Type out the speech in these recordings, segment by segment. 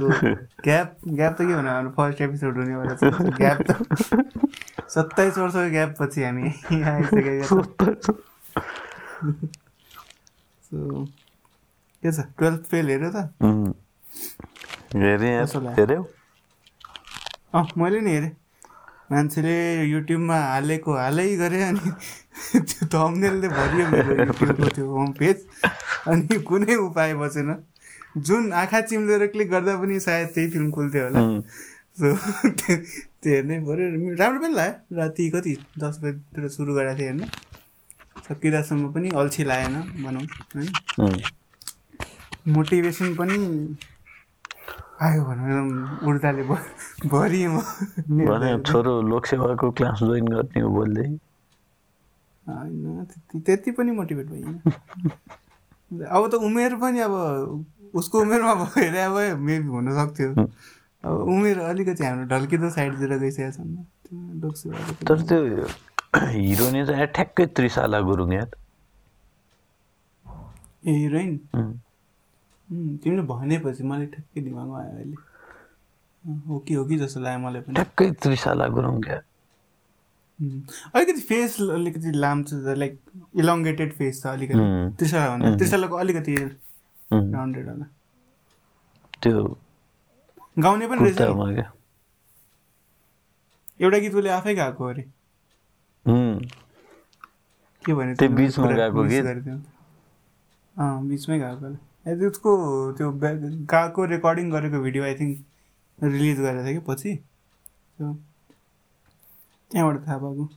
Gap gap त के भन्नु हाम्रो फर्स्ट एपिसोड हुनेवाला छ ग्याप त सत्ताइस वर्षको ग्याप पछि हामी आइसकेका के छ? टुवेल्भ फेल हेऱ्यो त? हेऱ्यौ? अँ मैले नि हेरेँ। मान्छेले युट्युबमा हालेको हालै गरे अनि त्यो थम्नेलले भरियो मेरो युट्युबको त्यो होम पेज अनि कुनै उपाय बसेन जुन आँखा चिम्लेर क्लिक गर्दा पनि सायद त्यही फिल्म खुल्थ्यो होला। सो त्यो हेर्नै पऱ्यो राम्रो पनि लाग्यो। राति कति? दस बजीतिर सुरु गरेको थिएँ हेर्न। सकिँदासम्म पनि अल्छी लागेन भनौँ है। मोटिभेसन पनि आयो भनौँ ऊर्जाले भरिएँ म। छोरो लोकसेवाको क्लास जोइन गर्ने हो बोल्दै। होइन त्यति पनि मोटिभेट भइएन। अब त उमेर पनि अब उसको उमेरमा भएर अब मेबी हुनसक्थ्यो अब उमेर अलिकति हाम्रो ढल्किँदो साइडतिर गइसकेको छ तर त्यो हिरोइनी चाहिँ ठ्याक्कै त्रिशाला गुरुङ याद ए हिरोइन? तिमीले भनेपछि मलाई ठ्याक्कै दिमागमा आयो अहिले। हो कि हो कि जस्तो लाग्यो मलाई पनि। ठ्याक्कै त्रिशाला गुरुङ क्या। अलिकति फेस अलिकति लाम्चो लाइक इलोङ्गेटेड फेस छ अलिकति। त्रिशाला भन्दा त्रिशालाको अलिकति राउन्डेड होला त्यो गाउने पनि रहेछ एउटा गीत उसले आफै गाएको अरे। के भने त्यो बिचमा गएको गीत? अँ बिचमै गएको उसको त्यो गएको रेकर्डिङ गरेको भिडियो आई थिङ्क रिलिज गरेको थियो कि पछि? त्यहाँबाट थाहा पाएको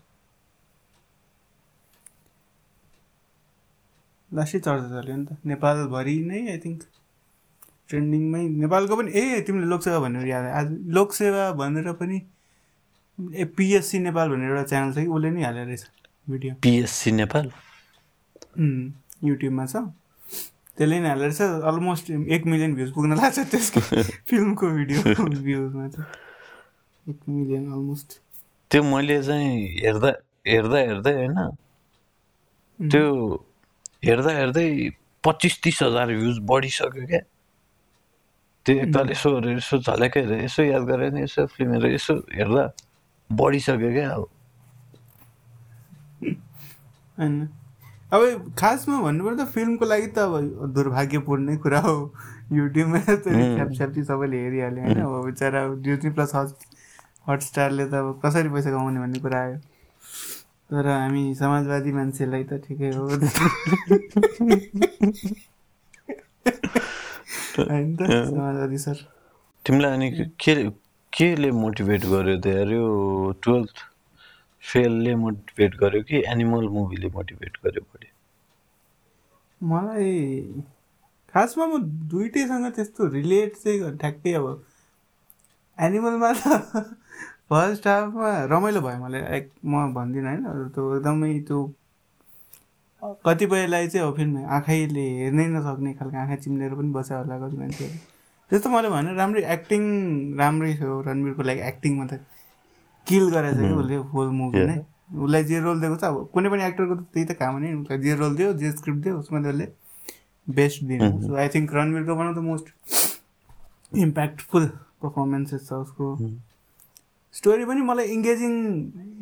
लास्टै चर्चा चल्यो नि त। नेपालभरि नै आई थिङ्क ट्रेन्डिङमै नेपालको पनि ए तिमीले लोकसेवा भनेर याद आज लोकसेवा भनेर पनि ए पिएससी नेपाल भनेर एउटा च्यानल छ कि उसले नै हालेर रहेछ भिडियो पिएससी नेपाल? युट्युबमा छ। त्यसले नै हालेर छ अलमोस्ट एक मिलियन भ्युज पुग्न लाग्छ त्यसको फिल्मको भिडियो भ्युजमा चाहिँ। एक मिलियन अलमोस्ट त्यो मैले चाहिँ हेर्दा हेर्दा हेर्दै होइन त्यो हेर्दा हेर्दै पच्चिस तिस हजार भ्युज बढिसक्यो क्या? त्यो एकताल यसो यसो झलेकै हेरेर यसो याद गरेर नि यसो फिल्महरू यसो हेर्दा बढिसक्यो क्या अब। होइन। अब खासमा भन्नुपर्दा फिल्मको लागि त अब दुर्भाग्यपूर्णै कुरा हो। युट्युबमा त छ्यापछ्याप्ती सबैले हेरिहाल्यो होइन। अब बिचरा डिजनी प्लस हट हटस्टारले त अब कसरी पैसा कमाउने भन्ने कुरा आयो। तर हामी समाजवादी मान्छेलाई त ठिकै हो। होइन त समाजवादी सर। तिमीलाई अनि के केले मोटिभेट गर्यो त यार यो टुवेल्थ फेलले मोटिभेट गर्यो कि एनिमल मुभीले मोटिभेट गर्यो बढी? मलाई खासमा म दुइटैसँग त्यस्तो रिलेट चाहिँ ठ्याक्कै अब एनिमलमा त फर्स्ट हाफमा रमाइलो भयो मलाई लाइक म भन्दिनँ होइन त्यो एकदमै त्यो कतिपयलाई चाहिँ अब फिल्म आँखैले हेर्नै नसक्ने खालको आँखा चिम्लेर पनि बस्यो होला कति मान्छेहरू त्यस्तो मैले भने राम्रै एक्टिङ राम्रै थियो रणवीरको लागि एक्टिङमा त किल गरेछ कि उसले होल मुभी नै। उसलाई जे रोल दिएको छ अब कुनै पनि एक्टरको त त्यही त काम नै उसलाई जे रोल दियो जे स्क्रिप्ट दियो उसमा उसले बेस्ट दिनु। So I think रणवीरको one of the most impactful performances छ उसको। स्टोरी पनि मलाई इङ्गेजिङ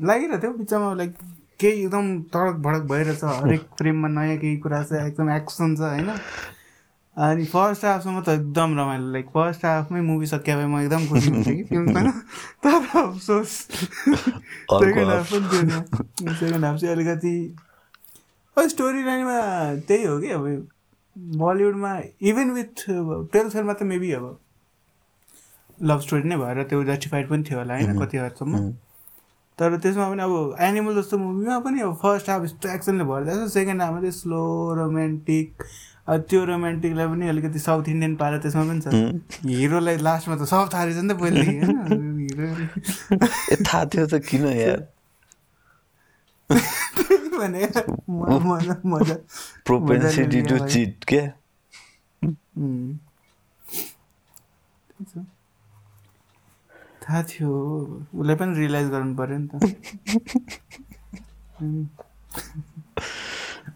लागिरहेको थियो। बिचमा लाइक केही एकदम तडक भडक भइरहेछ। हरेक फ्रेममा नयाँ केही कुरा छ एकदम एक्सन छ होइन? अनि फर्स्ट हाफसम्म त एकदम रमाइलो। लाइक फर्स्ट हाफमै मुभी सकिया भए म एकदम खुसी हुन्थेँ कि फिल्मसँग तर अफसोस। सेकेन्ड हाफ पनि थिएन सेकेन्ड हाफ चाहिँ अलिकति स्टोरी लाइनमा त्यही हो कि अब बलिउडमा इभन विथ टुवेल्भ फेलमा त मेबी अब लभ स्टोरी नै भएर त्यो जस्टिफाइड पनि थियो होला होइन कति हदसम्म तर त्यसमा पनि अब एनिमल जस्तो मुभीमा पनि अब फर्स्ट हाफ यस्तो एक्सनले भरिदिएको छ सेकेन्ड हाफमा चाहिँ स्लो रोमान्टिक त्यो रोमान्टिकलाई पनि अलिकति साउथ इन्डियन पाएर त्यसमा पनि छ। हिरोलाई लास्टमा त सब थाहा रहेछ नि त पहिले हिरो थाहा थियो त किन यार। प्रोपेन्सिटी टु चिट थाहा थियो। उसलाई पनि रियलाइज गर्नु पऱ्यो नि त।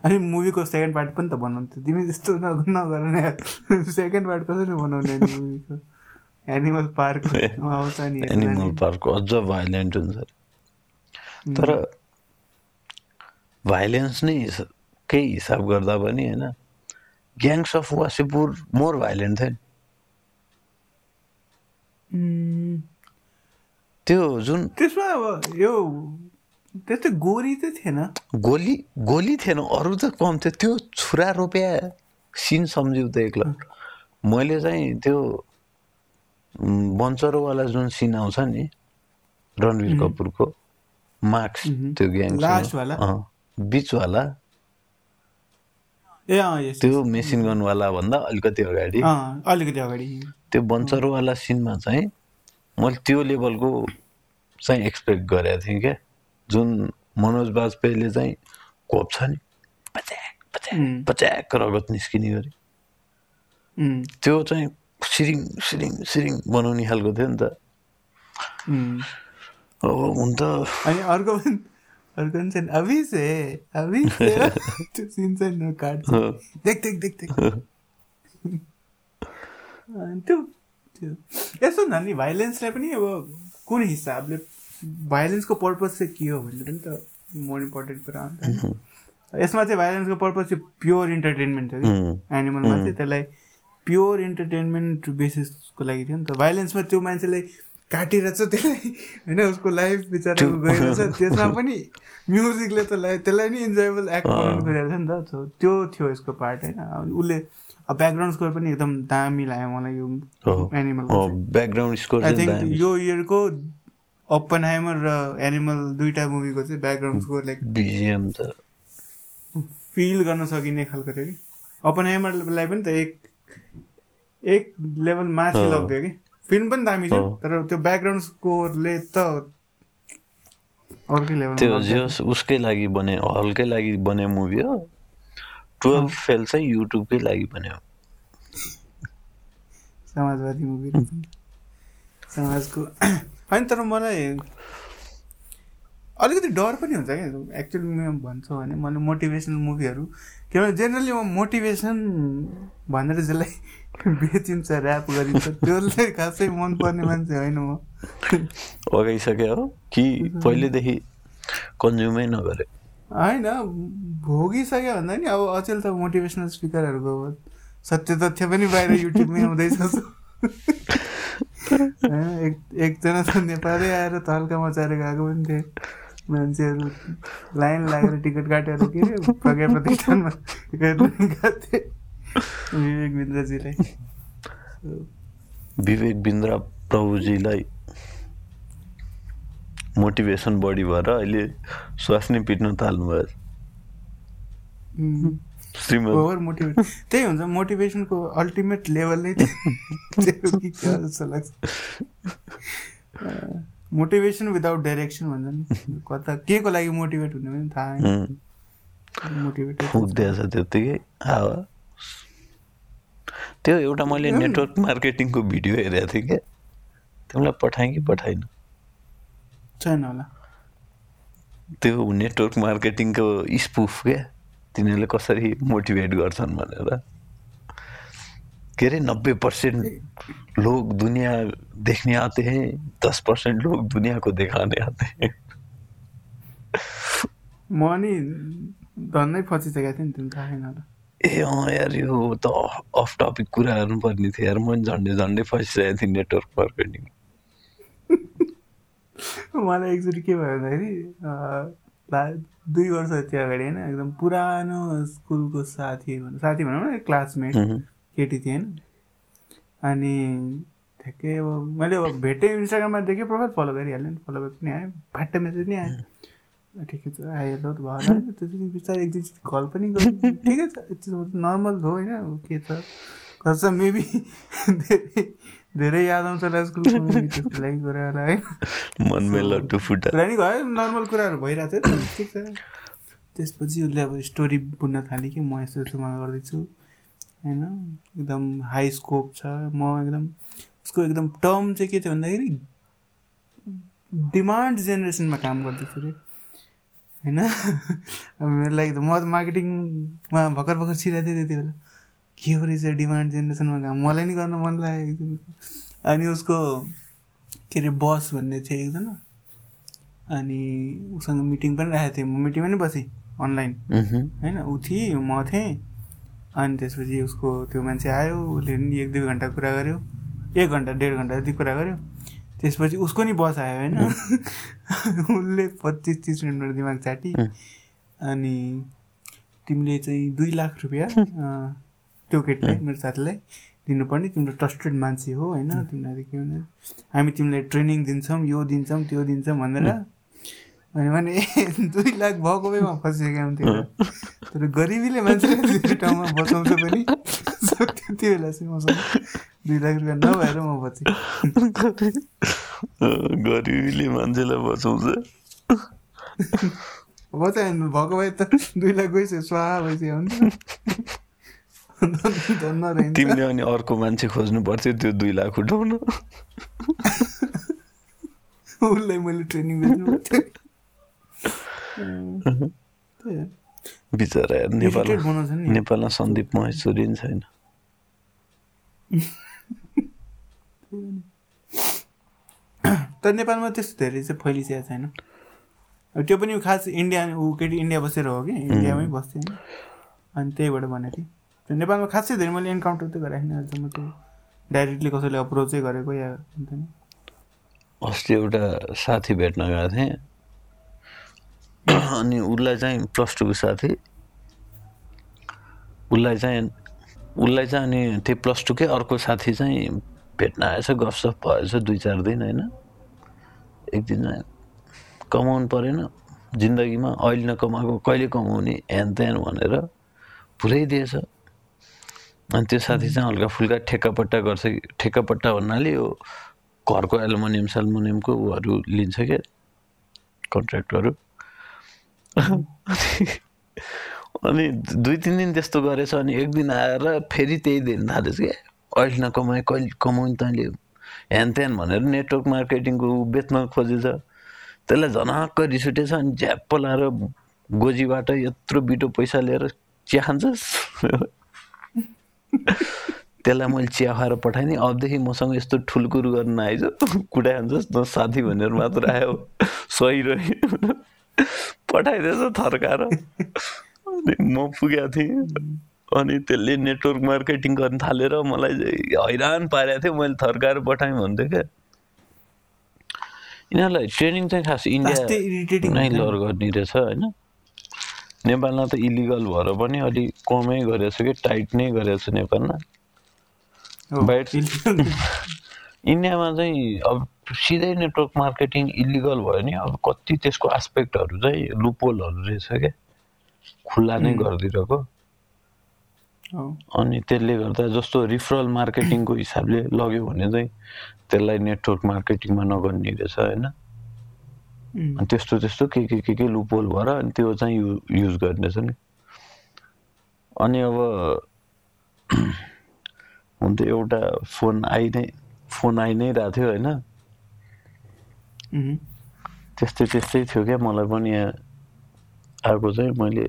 अनि मुभीको सेकेन्ड पार्ट पनि त बनाउँथ्यो तिमी त्यस्तो न- नगर न सेकेन्ड पार्ट कसरी बनाउने नि मुभीको एनिमल पार्क आउँछ नि एनिमल। पार्क अझ भाइलेन्ट हुन्छ। तर भाइलेन्स नै केही हिसाब गर्दा पनि होइन gangs of Wasseypur more violent थियो नि। त्यो जुन त्यसमा अब यो त्यस्तै गोरी चाहिँ थिएन। गोली गोली थिएन अरू त कम थियो। त्यो छुरा रोप्या सिन सम्झिउ त एक्लो। मैले चाहिँ त्यो बन्चरोवाला जुन सिन आउँछ नि रणवीर कपुरको मार्क्स त्यो ग्याङ? बिचवाला। ए त्यो मेसिन गनवाला भन्दा अलिकति अगाडि। अलिकति अगाडि। त्यो बन्चरोवाला सिनमा चाहिँ मैले त्यो लेभलको चाहिँ एक्सपेक्ट गरेको थिएँ क्या। जुन मनोज बाजपेयीले चाहिँ खोप्छ नि पच्याक पच्याक पच्याक रगत निस्किने गरी। त्यो चाहिँ सिरिङ सिरिङ सिरिङ बनाउने खालको थियो नि त। अब हुन त। अनि अर्को अर्को छैन। अभी से अभी सिन चाहिँ काट्छ। त्यो त्यो यसो भन्दा नि भाइलेन्सलाई पनि अब कुन हिसाबले भाइलेन्सको पर्पज चाहिँ के हो भन्ने पनि त मोर इम्पोर्टेन्ट कुरा हो नि त। यसमा चाहिँ भाइलेन्सको पर्पज चाहिँ प्योर इन्टरटेनमेन्ट थियो कि? एनिमलमा चाहिँ त्यसलाई प्योर इन्टरटेनमेन्ट बेसिसको लागि थियो नि त। भाइलेन्समा त्यो मान्छेलाई काटिरहेछ त्यसलाई होइन उसको लाइफ बिचरा गइरहेछ त्यसमा पनि म्युजिकले त लाई- त्यसलाई नि इन्जोयबल एक्ट बनाउनु खोजेको थियो नि त। त्यो थियो यसको पार्ट होइन। अब ब्याकग्राउन्ड स्कोर पनि एकदम दामी लाग्यो मलाई यो। Animal background score I think. यो इयरको ओपन हाइमर र एनिमल दुइटा मुभीको चाहिँ ब्याकग्राउन्ड स्कोर लाइक फिल गर्न सकिने खालको थियो कि ओपन हाइमरलाई पनि त एक एक लेभल माथि। लग्थ्यो कि फिल्म पनि दामी थियो। तर त्यो ब्याकग्राउन्ड स्कोरले त अर्कै लेभल त्यो उसकै लागि बने हलकै लागि बने मुभी हो टुवेल्भ फेल चाहिँ युट्युबकै लागि बन्यो समाजवादी मुभी समाजको होइन तर मलाई अलिकति डर पनि हुन्छ क्या। एक्चुअली म भन्छौँ भने मैले मोटिभेसनल मुभीहरू किनभने जेनरली म मोटिभेसन भनेर जसलाई बेचिन्छ ऱ्याप गरिन्छ त्यसलाई खासै मनपर्ने मान्छे होइन म। लगाइसक्यो हो कि पहिलेदेखि कन्ज्युमै नगरे। होइन भोगिसक्यो भन्दा नि अब अचेल त मोटिभेसनल स्पिकरहरूको सत्य तथ्य पनि बाहिर युट्युबमै होइन, एक एकजना त नेपालै आएर तल्का मचाएर गएको पनि थिए। मान्छेहरू लाइन लागेर टिकट काटेर के अरे प्रज्ञा प्रतिष्ठानमा टिकट गएको विवेक बिन्द्रजीलाई। विवेक बिन्द्र प्रभुजीलाई मोटिभेसन बढी भएर अहिले श्वास नै पिट्न मोटिभेट त्यही हुन्छ मोटिभेसनको अल्टिमेट लेभल नै जस्तो लाग्छ। मोटिभेसन विदाउट डाइरेक्सन भन्छ नि। कता के को लागि मोटिभेट हुने पनि थाहा फुक्दैछ त्यत्तिकै हावा त्यो एउटा मैले नेटवर्क मार्केटिङको भिडियो हेरेको थिएँ क्या। तिमीलाई पठाएँ कि पठाइन छैन होला। त्यो नेटवर्क मार्केटिङको स्पुफ क्या? तिनीहरूले कसरी मोटिभेट गर्छन् भनेर। के अरे नब्बे परसेंट लोग दुनिया देखने आते हैं दस परसेंट लोग दुनिया को दिखाने आते हैं। म नि धन्दै फसिसकेको थिएँ नि तिमी थाहा छैन होला। ए अँ यार यो त अफ टपिक कुरा गर्नुपर्ने थियो यार। मैले झन्डै झन्डै फसिरहेको थिएँ नेटवर्क मार्केटिङ मलाई एकचोटि के भयो भन्दाखेरि ला- दुई वर्ष थियो अगाडि होइन एकदम पुरानो स्कुलको साथी भनौँ साथी भनौँ न क्लासमेट केटी थिएँ होइन। अनि ठ्याक्कै अब मैले अब भेटेँ इन्स्टाग्राममा देखेँ प्रोफाइल फलो गरिहालेँ नि फलो पनि आयो फाट्टा मेसेज नि आयो ठिकै छ आइहाल्यो त भयो होला नि त्यसपछि बिस्तारै एक दुईचोटि कल पनि गर्यो ठिकै छ नर्मल हो होइन के छ? खर्च मेबी धेरै धेरै याद आउँछ होला है। मनमै लड्डु फुटा। कुरा नि भयो नर्मल कुराहरू भइरहेको थियो ठिक छ। त्यसपछि उसले अब स्टोरी बुन्न थाल्यो कि म यस्तो यस्तो उहाँ गर्दैछु होइन। एकदम हाई स्कोप छ। म एकदम उसको एकदम टर्म चाहिँ के थियो भन्दाखेरि डिमान्ड जेनेरेसनमा काम गर्दैछु अरे होइन। अब मेरो लागि त म त मार्केटिङमा भर्खर भर्खर छिराएको थिएँ त्यति बेला। के हो रहेछ डिमान्ड जेनेरेसनमा काम? मलाई नि गर्न मन लागेको अनि उसको के अरे बस भन्ने थियो एकजना। अनि उसँग मिटिङ पनि राखेको थिएँ। म मिटिङमा नि बसेँ अनलाइन। होइन ऊ थिएँ म थिएँ। अनि त्यसपछि उसको त्यो मान्छे आयो उसले नि एक दुई घन्टा कुरा गर्यो। एक घन्टा डेढ घन्टा जति कुरा गर्यो। त्यसपछि उसको नि बस आयो होइन? उसले पच्चिस तिस मिनटमा दिमाग चाटी. अनि तिमीले चाहिँ दुई लाख रुपियाँ त्यो केटीलाई मेरो साथीलाई दिनुपर्ने। तिम्रो ट्रस्टेड मान्छे हो होइन? तिमीलाई के भन्दा हामी तिमीलाई ट्रेनिङ दिन्छौँ यो दिन्छौँ त्यो दिन्छौँ भनेर अनि भने दुई लाख भएको भए म फसिसकेको हुन्थ्यो तर गरिबीले मान्छेलाई धेरै ठाउँमा बचाउँछ पनि। त्यति बेला चाहिँ मसँग दुई लाख रुपियाँ नभएर म बचेँ। गरिबीले मान्छेलाई बचाउँछ। बचायो भएको भए त दुई लाख गइसक्यो स्वाहा भइसक्यो हुन्छ। तिमीले अनि अर्को मान्छे खोज्नु पर्थ्यो त्यो दुई लाख उठाउन उसलाई मैले ट्रेनिङ। बिचरा नेपाल नेपालमा सन्दीप महेश्वरी नि छैन तर नेपालमा त्यस्तो धेरै चाहिँ फैलिसकेको छैन त्यो पनि खास इन्डिया ऊ केटी इन्डिया बसेर हो कि इन्डियामै बस्थ्यो अनि त्यहीबाट भनेको थिएँ नेपालमा खासै धेरै मैले इन्काउन्टर चाहिँ गरेको छैन अहिलेसम्म त्यो डाइरेक्टली कसैले अप्रोचै गरेको या हुन्छ नि। अस्ति एउटा साथी भेट्न गएको थिएँ। अनि उसलाई चाहिँ प्लस टूको साथी। उसलाई चाहिँ उसलाई चाहिँ अनि त्यो प्लस टूकै अर्को साथी चाहिँ भेट्न आएछ गफसफ भएछ दुई चार दिन होइन। एक दिन कमाउनु परेन। जिन्दगीमा अहिले नकमाएको कहिले कमाउने ह्यान त्यान भनेर पुरै दिएछ अनि त्यो साथी चाहिँ हल्का फुल्का ठेक्कापट्टा गर्छ कि ठेक्कापट्टा भन्नाले यो घरको एल्युमिनियम सेल्युमिनियमको उहरू लिन्छ क्या कन्ट्र्याक्टहरू अनि दुई तिन दिन त्यस्तो गरेछ अनि एक दिन आएर फेरि त्यही दिन थालेछ क्या। अहिले नकमाए कहिले कमाउने तैँले ह्यान त्यान भनेर नेटवर्क मार्केटिङको बेच्न खोजेछ। त्यसलाई झनक्क रिस उठेछ अनि झ्याप्प लाएर गोजीबाट यत्रो बिटो पैसा लिएर चिया खान्छस् त्यसलाई मैले चिया खुवाएर पठाएँ अबदेखि मसँग यस्तो ठुल्कुर गर्न आइज कुटा खान्छस् न साथी भनेर मात्र आयो। सही रह्यो। पठाइदिएछ थर्काएर। अनि म पुगेको थिएँ। अनि त्यसले नेटवर्क मार्केटिङ गर्न थालेर मलाई चाहिँ हैरान पारेको थियो। मैले थर्काएर पठाएँ भन्थ्यो क्या। यिनीहरूलाई ट्रेनिङ चाहिँ खास इन्डिया नै लर गर्ने रहेछ होइन? नेपालमा त इलिगल भएर पनि अलिक कमै गरेछ कि टाइट नै गरेछ नेपालमा। बाहिर- इन्डियामा चाहिँ अब सिधै नेटवर्क मार्केटिङ इलिगल भयो नि। अब कति त्यसको आस्पेक्टहरू चाहिँ लुपोलहरू रहेछ क्या। खुल्ला नै गरिदिरहेको अनि त्यसले गर्दा जस्तो रिफरल मार्केटिङको हिसाबले लग्यो भने चाहिँ त्यसलाई नेटवर्क मार्केटिङमा नगर्ने रहेछ होइन? अनि त्यस्तो त्यस्तो के के के के लुपोल भएर अनि त्यो चाहिँ यु युज गर्ने रहेछ नि। अनि अब हुन त एउटा फोन आइ नै फोन आइ नै रहेको थियो होइन। त्यस्तै त्यस्तै थियो क्या मलाई पनि यहाँ आएको चाहिँ मैले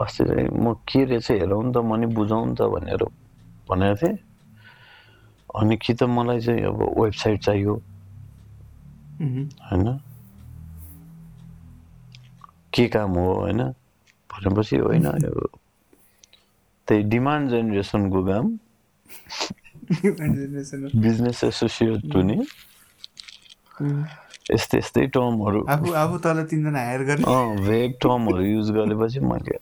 अस्ति चाहिँ म के रहेछ हेरौँ नि त म नि बुझाउँ नि त भनेर भनेको थिएँ। अनि कि त मलाई चाहिँ अब वेबसाइट चाहियो। होइन? के काम हो होइन? भनेपछि होइन यो त्यही डिमान्ड जेनेरेसनको काम। बिजनेस एसोसिएट हुने। यस्तै यस्तै टर्महरू आफू आफू तल तिनजना हायर गर्ने। अँ भेग टर्महरू युज गरेपछि मैले।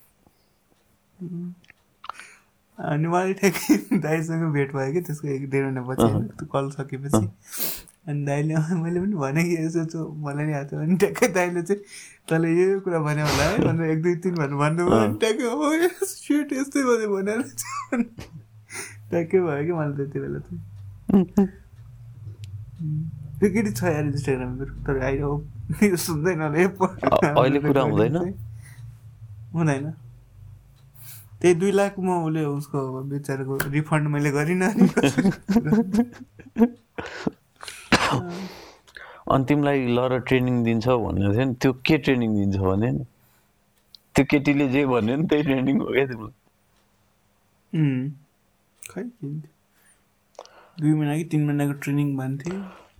अनि मलाई ठ्याक्कै दाइसँग भेट भयो कि त्यसको एक डेढ महिना पछि कल सकेपछि। अनि दाइले मैले पनि भने कि यसो चो मलाई नि थियो अनि ट्याक्कै दाइले चाहिँ तँले यो कुरा भन्यो होला है भनेर एक दुई तिन भनेर भन्नुभयो अनि ट्याक्कै हो सिट यस्तै भयो भनेर ट्याक्कै भयो कि मलाई त्यति बेला चाहिँ त्यो केटी छ यार इन्स्टाग्राम मेरो तर अहिले यो सुन्दैन होला अहिले कुरा हुँदैन? हुँदैन त्यही दुई लाख म उसले उसको बेचाराको रिफन्ड मैले गरिनँ अनि तिमीलाई ल र ट्रेनिङ दिन्छ भन्ने थियो नि। त्यो के ट्रेनिङ दिन्छ भने नि? त्यो केटीले जे भन्यो नि त्यही ट्रेनिङ हो क्या तिमीलाई। खै। दुई महिना कि तिन महिनाको ट्रेनिङ भन्थे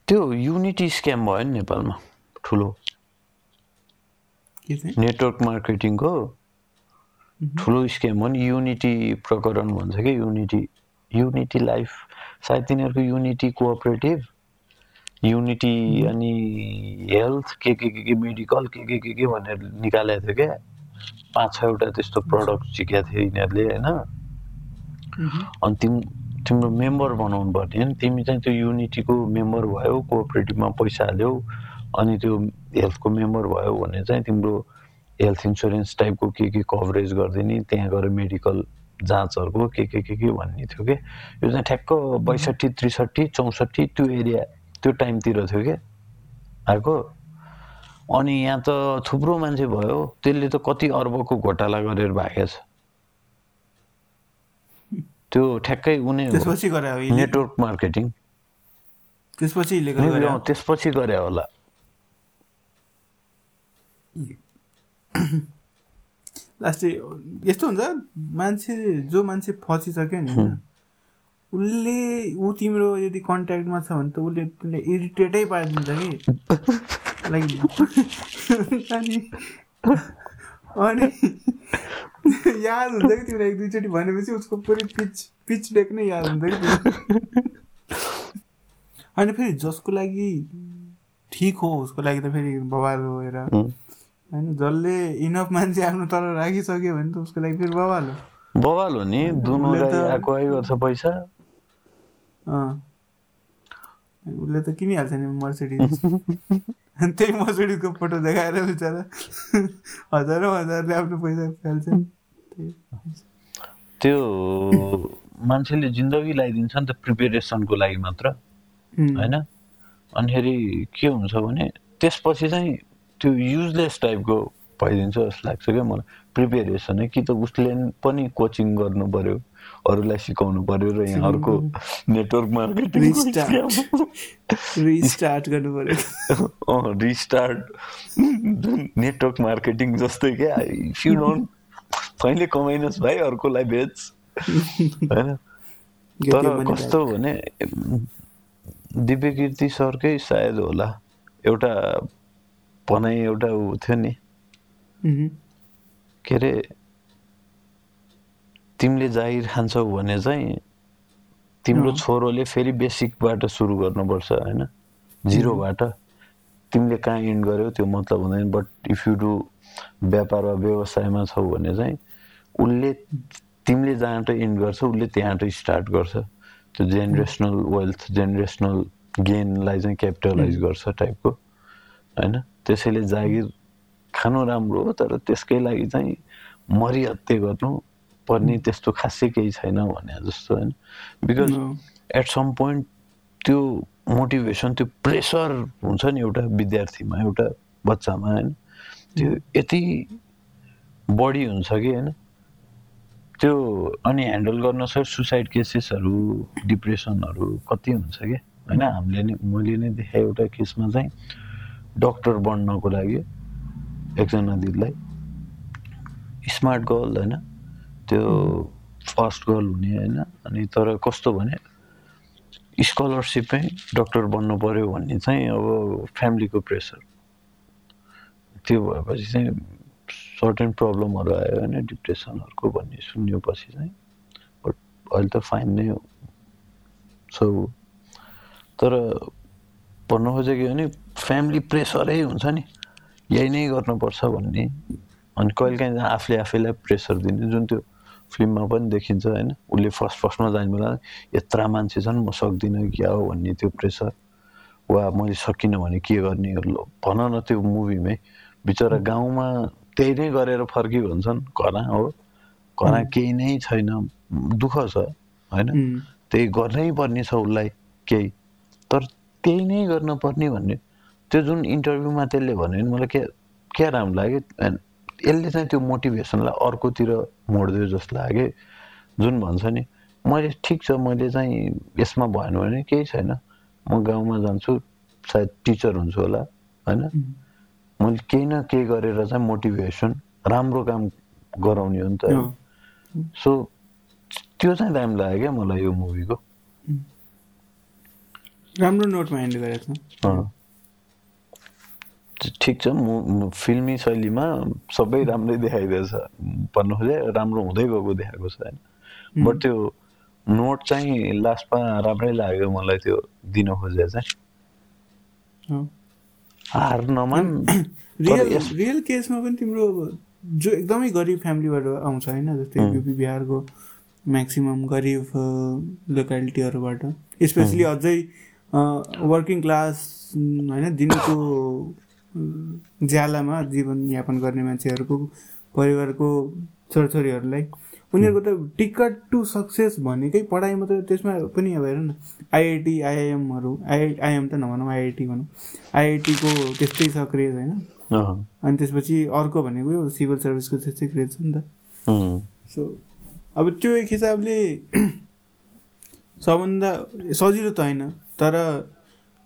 त्यो युनिटी स्क्याम भयो नि नेपालमा ठुलो। नेटवर्क मार्केटिङको ठुलो स्क्याम हो नि। युनिटी प्रकरण भन्छ कि युनिटी। Unity life. सायद तिनीहरूको युनिटी कोअपरेटिभ। युनिटी अनि हेल्थ के के के के मेडिकल के के के के भनेर निकालेको थियो क्या? पाँच छवटा त्यस्तो प्रडक्ट सिकेको थियो यिनीहरूले होइन? अनि तिम तिम्रो मेम्बर बनाउनु पर्ने नि। तिमी चाहिँ त्यो युनिटीको मेम्बर भयो कोअपरेटिभमा पैसा हाल्यौ अनि त्यो हेल्थको मेम्बर भयो भने चाहिँ तिम्रो हेल्थ इन्सुरेन्स टाइपको के के कभरेज गरिदिने त्यहाँ गएर मेडिकल जाँचहरूको के के के के भन्ने थियो कि यो चाहिँ ठ्याक्क बैसठी त्रिसठी चौसठी त्यो एरिया त्यो टाइमतिर थियो क्या आएको अनि यहाँ त थुप्रो मान्छे भयो। त्यसले त कति अर्बको घोटाला गरेर भागेको छ। त्यो ठ्याक्कै उनी नेटवर्क मार्केटिङ त्यसपछि। त्यसपछि गरे होला। लास्टै यस्तो हुन्छ मान्छे जो मान्छे फसिसक्यो नि उसले ऊ तिम्रो यदि कन्ट्याक्टमा छ भने त उसले तिमीलाई इरिटेटै पारिदिन्छ कि लाइक अनि अनि याद हुन्छ कि तिमीलाई एक दुईचोटि भनेपछि उसको पुरै पिच पिच डेक नै याद हुन्छ कि। अनि फेरि जसको लागि ठिक हो उसको लागि त फेरि बवाल हो हेर। होइन जसले इनफ मान्छे आफ्नो तर राखिसक्यो भने त उसको लागि फेरि बवाल हो बवाल हो नि दुनो आएको आइ गर्छ पैसा उसले त किनिहाल्छ नि मर्सिडिज त्यही मर्सिडिजको फोटो देखाएर बिचरा। हजारौँ हजारले आफ्नो पैसा फाल्छ। त्यो मान्छेले जिन्दगी लगाइदिन्छ नि त प्रिपेरेसनको लागि मात्र होइन? अनिखेरि के हुन्छ भने त्यसपछि चाहिँ त्यो युजलेस टाइपको भइदिन्छ जस्तो लाग्छ क्या मलाई। प्रिपेरेसन है कि त उसले पनि कोचिङ गर्नु पर्यो। अरूलाई सिकाउनु पर्यो र यहाँ अर्को नेटवर्क मार्केटिङ. रिस्टार्ट गर्नु पर्यो। रिस्टार्ट नेटवर्क मार्केटिङ जस्तै क्या। इफ यु डोन्ट कहिले कमाइनुहोस् भाइ अर्कोलाई बेच। होइन? तर कस्तो भने दिव्य कीर्ति सरकै सायद होला। एउटा भनाइ एउटा ऊ थियो नि। के अरे तिमीले जागिर खान्छौ भने चाहिँ तिम्रो। छोरोले फेरि बेसिकबाट सुरु गर्नुपर्छ होइन? जिरोबाट। तिमीले कहाँ इन्ड गर्यौ त्यो मतलब हुँदैन बट इफ यु डु व्यापार वा व्यवसायमा छौ भने चाहिँ उसले तिमीले जहाँबाट इन्ड गर्छ उसले त्यहाँबाट स्टार्ट गर्छ। त्यो जेनेरेसनल वेल्थ जेनेरेसनल गेनलाई चाहिँ क्यापिटलाइज गर्छ टाइपको होइन? त्यसैले जागिर खानु राम्रो हो तर त्यसकै लागि चाहिँ मरिहत्ते गर्नु पर्ने त्यस्तो खासै केही छैन भने जस्तो होइन? बिकज. एट सम पोइन्ट त्यो मोटिभेसन त्यो प्रेसर हुन्छ नि एउटा विद्यार्थीमा एउटा बच्चामा होइन? त्यो यति बढी हुन्छ कि होइन? त्यो अनि ह्यान्डल गर्न सक्छ सुसाइड केसेसहरू डिप्रेसनहरू कति हुन्छ क्या होइन हामीले नै मैले नै देखाएँ एउटा केसमा चाहिँ डक्टर बन्नको लागि एकजना दिदीलाई स्मार्ट गर्ल होइन? त्यो फर्स्ट गर्ल हुने होइन? अनि तर कस्तो भने स्कलरसिपमै डक्टर बन्नु पऱ्यो भन्ने चाहिँ अब फ्यामिलीको प्रेसर त्यो भएपछि चाहिँ सर्टेन प्रब्लमहरू आयो होइन डिप्रेसनहरूको भन्ने सुन्योपछि चाहिँ। बट अहिले त फाइन नै हो। सो तर भन्नु खोजेको भने फ्यामिली प्रेसरै हुन्छ नि। यही नै गर्नुपर्छ भन्ने। अनि कहिलेकाहीँ आफूले आफैलाई प्रेसर दिने जुन त्यो फिल्ममा पनि देखिन्छ होइन। उसले फर्स्ट फर्स्टमा जाने बेला यत्रा मान्छे छन् म सक्दिनँ क्या हो भन्ने त्यो प्रेसर। वा मैले सकिनँ भने के गर्ने भन न त्यो मुभीमै। बिचरा गाउँमा त्यही नै गरेर फर्की भन्छन् घना हो। घना केही नै छैन दुःख छ होइन? त्यही गर्नै पर्ने छ उसलाई केही। तर त्यही नै गर्न पर्ने भन्ने। त्यो जुन इन्टरभ्यूमा त्यसले भन्यो भने मलाई क्या क्या राम्रो लाग्यो। एन्ड यसले चाहिँ त्यो मोटिभेसनलाई अर्कोतिर मोडिदियो जस्तो लाग्यो। जुन भन्छ नि मैले ठिक छ मैले चाहिँ यसमा भएन भने केही छैन। म गाउँमा जान्छु सायद टिचर हुन्छु होला। होइन? मैले केही न केही गरेर चाहिँ मोटिभेसन राम्रो काम गराउने हो नि त। सो त्यो चाहिँ दामी लाग्यो क्या मलाई यो मुभीको। राम्रो नोटमा एन्ड गरेको छ। ठिक छ मु फिल्मी शैलीमा सबै राम्रै देखाइदिएछ भन्नु खोजे राम्रो हुँदै गएको देखाएको छ होइन। बट त्यो नोट चाहिँ लास्टमा राम्रै लाग्यो मलाई त्यो दिन खोजे चाहिँ। हार नमान रियल केसमा पनि तिम्रो जो एकदमै गरिब फ्यामिलीबाट आउँछ होइन जस्तै युपी बिहारको म्याक्सिमम् गरिब लोकालिटीहरूबाट। स्पेसली अझै वर्किङ क्लास होइन दिनको ज्यालामा जीवनयापन गर्ने मान्छेहरूको परिवारको छोराछोरीहरूलाई उनीहरूको त टिकट टु सक्सेस भनेकै पढाइ मात्रै त्यसमा पनि अब हेर न आइआइटी आइआइएमहरू आइ आइएम त नभनौँ आइआइटी भनौँ। आइआइटीको त्यस्तै छ क्रेज होइन? अनि त्यसपछि अर्को भनेको यो सिभिल सर्भिसको त्यस्तै क्रेज छ नि त। सो अब त्यो एक हिसाबले सबभन्दा सजिलो त होइन तर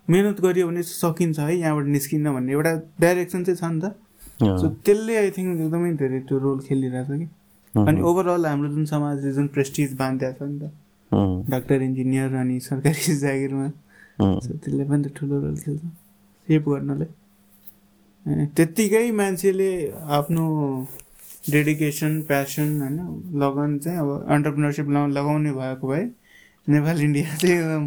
मिहिनेत गरियो भने सकिन्छ है यहाँबाट निस्किन्न भन्ने एउटा डाइरेक्सन चाहिँ छ नि त। सो त्यसले आई थिङ्क एकदमै धेरै त्यो रोल खेलिरहेछ कि। उम्, अनि ओभरअल हाम्रो जुन समाजले जुन प्रेस्टिज बाँधिरहेको छ नि त डाक्टर इन्जिनियर अनि सरकारी जागिरमा सो त्यसले पनि त ठुलो रोल खेल्छ। सेभ गर्नलाई। त्यत्तिकै मान्छेले आफ्नो डेडिकेसन प्यासन होइन लगन चाहिँ अब अन्टरप्रिनरसिप लगाउने भएको भए नेपाल इन्डिया चाहिँ एकदम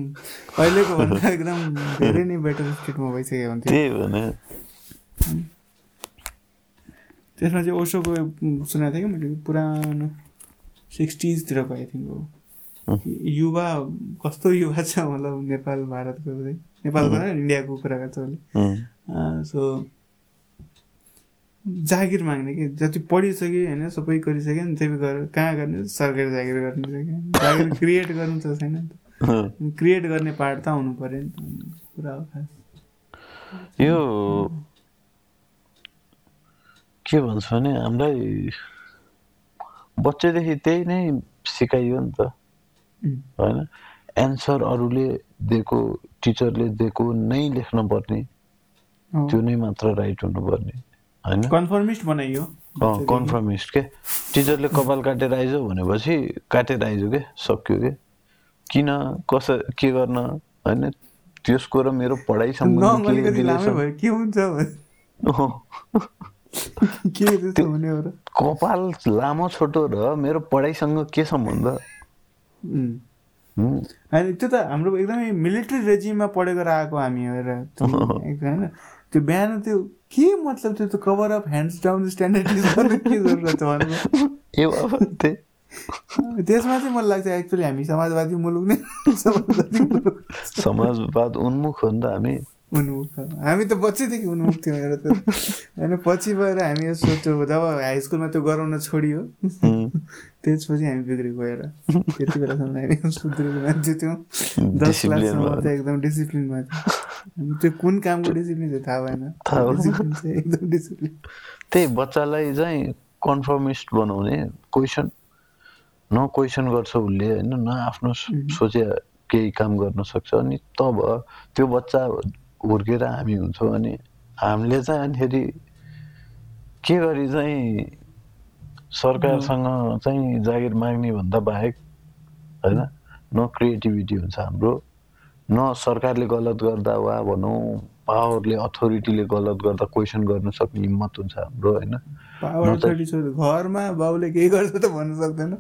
अहिलेको भन्दा एकदम धेरै नै बेटर स्टेटमा भइसकेको हुन्थ्यो त्यही भने त्यसमा चाहिँ ओसोको सुनेको थिएँ कि मैले? पुरानो सिक्सटिजतिरको आई थिङ्क हो युवा कस्तो युवा छ मतलब नेपाल भारतको चाहिँ। नेपालको इन्डियाको कुरा गर्छ उसले सो जागिर माग्ने कि जति पढिसक्यो होइन सबै गरिसक्यो नि त्यही गरेर कहाँ गर्ने? सरकारी जागिर गर्नु जागिर क्रिएट गर्नु त छैन नि त। क्रिएट गर्ने पार्ट त आउनु पऱ्यो नि त। कुरा हो खास। यो के भन्छ भने हामीलाई बच्चैदेखि त्यही नै सिकाइयो नि त। होइन? एन्सर अरूले दिएको टिचरले दिएको नै लेख्न पर्ने। त्यो नै मात्र राइट हुनुपर्ने। होइन? कन्फर्मिस्ट बनाइयो। कन्फर्मिस्ट के? टिचरले कपाल काटेर आइज भनेपछि काटेर आइज के? सक्यो के? किन? कस के गर्न? होइन? त्यसको र मेरो पढाइ सम्बन्धी? अँ, कपाल लामो छोटो र मेरो पढाइसँग के सम्बन्ध? होइन त्यो त हाम्रो एकदमै मिलिट्री रेजिममा पढेको आएको हामी होइन। त्यो बिहान त्यो के मतलब त्यो त cover of hands down standard के जरुरत छ त्यसमा चाहिँ मलाई लाग्छ एक्चुअली हामी समाजवादी मुलुक नै समाजवादी मुलुक। समाजवाद उन्मुख हो नि त हामी। उन्मुख। हामी त बच्चैदेखि उन्मुख थियौँ हेर त। होइन पछि भएर हामी यो सोच्यौँ जब हाई स्कुलमा त्यो गराउन छोडियो त्यसपछि हामी बिग्री गएर त्यति बेलासम्म हामी सुध्रेको मान्छे थियौँ। दस क्लाससम्म। चाहिँ एकदम डिसिप्लिनमा थियो त्यो कुन कामको डिसिप्लिन चाहिँ थाहा भएन। डिसिप्लिन चाहिँ एकदम डिसिप्लिन त्यही बच्चालाई चाहिँ कन्फर्मिस्ट बनाउने क्वेसन न क्वेसन गर्छ उसले होइन न आफ्नो सोचे केही काम गर्न सक्छ। अनि तब त्यो बच्चा हुर्केर हामी हुन्छौँ अनि हामीले चाहिँ अनिखेरि के गरी चाहिँ सरकारसँग चाहिँ जागिर माग्ने भन्दा बाहेक होइन न क्रिएटिभिटी हुन्छ हाम्रो न सरकारले गलत गर्दा वा भनौँ पावरले अथोरिटीले गलत गर्दा क्वेसन गर्न सक्ने हिम्मत हुन्छ हाम्रो होइन। घरमा बाउले केही गर्छ त भन्नु सक्दैन।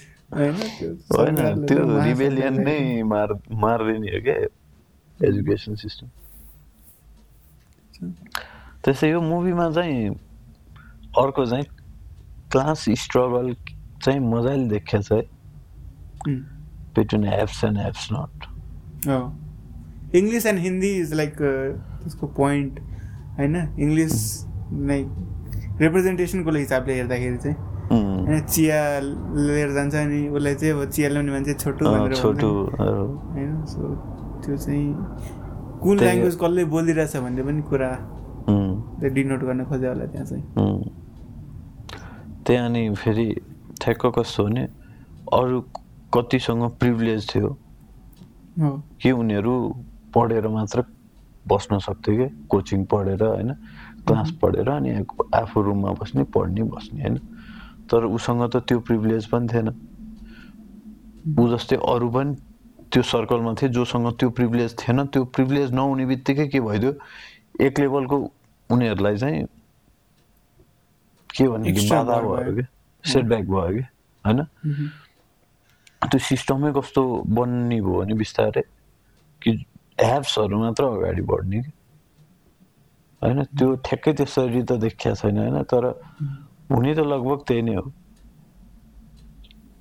होइन त्यो रिबेलियन नै मार मारिदिने हो क्या एजुकेसन सिस्टम त्यसै यो मुभीमा चाहिँ अर्को चाहिँ क्लास स्ट्रगल चाहिँ मजाले देखाएको छ है between apps and apps not English and Hindi is like त्यसको पोइन्ट होइन इङ्ग्लिस लाइक रिप्रेजेन्टेसनको हिसाबले हेर्दाखेरि चाहिँ होइन चिया लिएर जान्छ अनि उसलाई चाहिँ अब चिया ल्याउने मान्छे छोटो छोटो। होइन सो त्यो चाहिँ कुन ल्याङ्ग्वेज कसले बोलिरहेछ भन्ने पनि कुरा डिनोट गर्न खोज्यो होला त्यहाँ चाहिँ। त्यहाँ अनि फेरि ठ्याक्क कस्तो भने अरू कतिसँग प्रिभिलेज थियो कि उनीहरू पढेर मात्र बस्न सक्थ्यो कि कोचिङ पढेर होइन क्लास पढेर अनि आफू रुममा बस्ने पढ्ने बस्ने होइन तर उसँग त त्यो प्रिभिलेज पनि थिएन। ऊ जस्तै अरू पनि त्यो सर्कलमा थिए जोसँग त्यो प्रिभिलेज थिएन। त्यो प्रिभिलेज नहुने बित्तिकै के भइदियो? एक लेभलको उनीहरूलाई चाहिँ के भने कि बाधा भयो भयो कि? सेटब्याक भयो कि? होइन? त्यो सिस्टमै कस्तो बन्ने भयो भने बिस्तारै कि एप्सहरू मात्र अगाडि बढ्ने कि? होइन? त्यो ठ्याक्कै त्यसरी त देखिया छैन होइन? तर हुने त लगभग त्यही नै? हो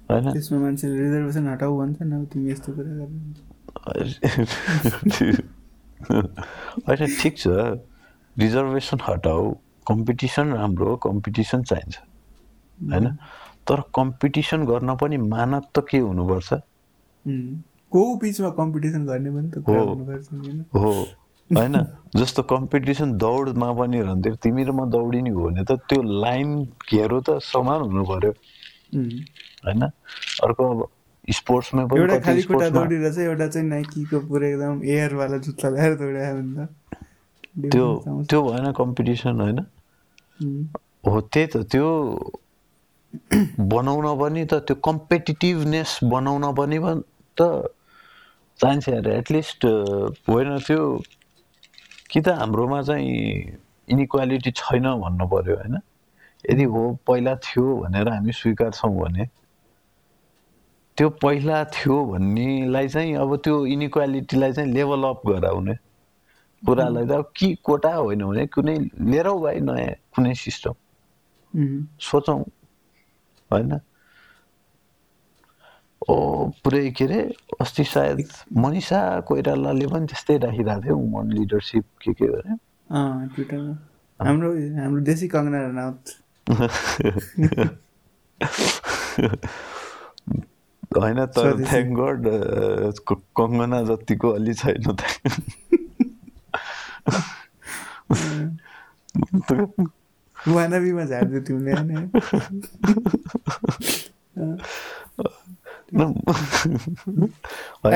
होइन त्यसमा मान्छेले रिजर्भेसन हटाऊ भन्छ न तिमी यस्तो कुरा होइन ठिक छ। रिजर्भेसन हटाऊ कम्पिटिसन राम्रो हो कम्पिटिसन चाहिन्छ होइन तर कम्पिटिसन गर्न पनि मानक त के हुनुपर्छ. को बिचमा कम्पिटिसन गर्ने पनि त हो। होइन जस्तो कम्पिटिसन दौडमा पनि रहन्थ्यो तिमी र म दौडिने हो भने त त्यो लाइन घेरो त समान हुनु पर्यो. होइन अर्को अब स्पोर्ट्समा पनि एउटा खाली खुट्टा स्पोर्ट्समा दौडिरहेछ एउटा चाहिँ नाइकीको पुरै एकदम एयरवाला जुत्ता लगाएर दौडायो भने त त्यो। त्यो भएन कम्पिटिसन होइन. हो त्यही त त्यो बनाउन पनि त त्यो कम्पिटिटिभनेस बनाउन पनि त चाहिन्छ एटलिस्ट होइन त्यो कि त हाम्रोमा चाहिँ इनिक्वालिटी छैन भन्नु पर्यो होइन? यदि हो पहिला थियो भनेर हामी स्वीकार्छौँ भने त्यो पहिला थियो भन्नेलाई चाहिँ अब त्यो इनिक्वालिटीलाई चाहिँ लेभल अप गराउने कुरालाई त अब कि कोटा होइन भने कुनै लिएर भाइ नयाँ कुनै सिस्टम. सोचौँ होइन? पुरै के अरे अस्ति सायद मनिषा कोइरालाले पनि त्यस्तै राखिरहेको थियो वुमन लिडरसिप के के अरे हाम्रो हाम्रो देशी कङ्गना रनावत होइन तर स्वदेशी। थ्याङ्क गड कङ्गना जतिको अलि छैन वानबीमा झार्दियो तिमीले होइन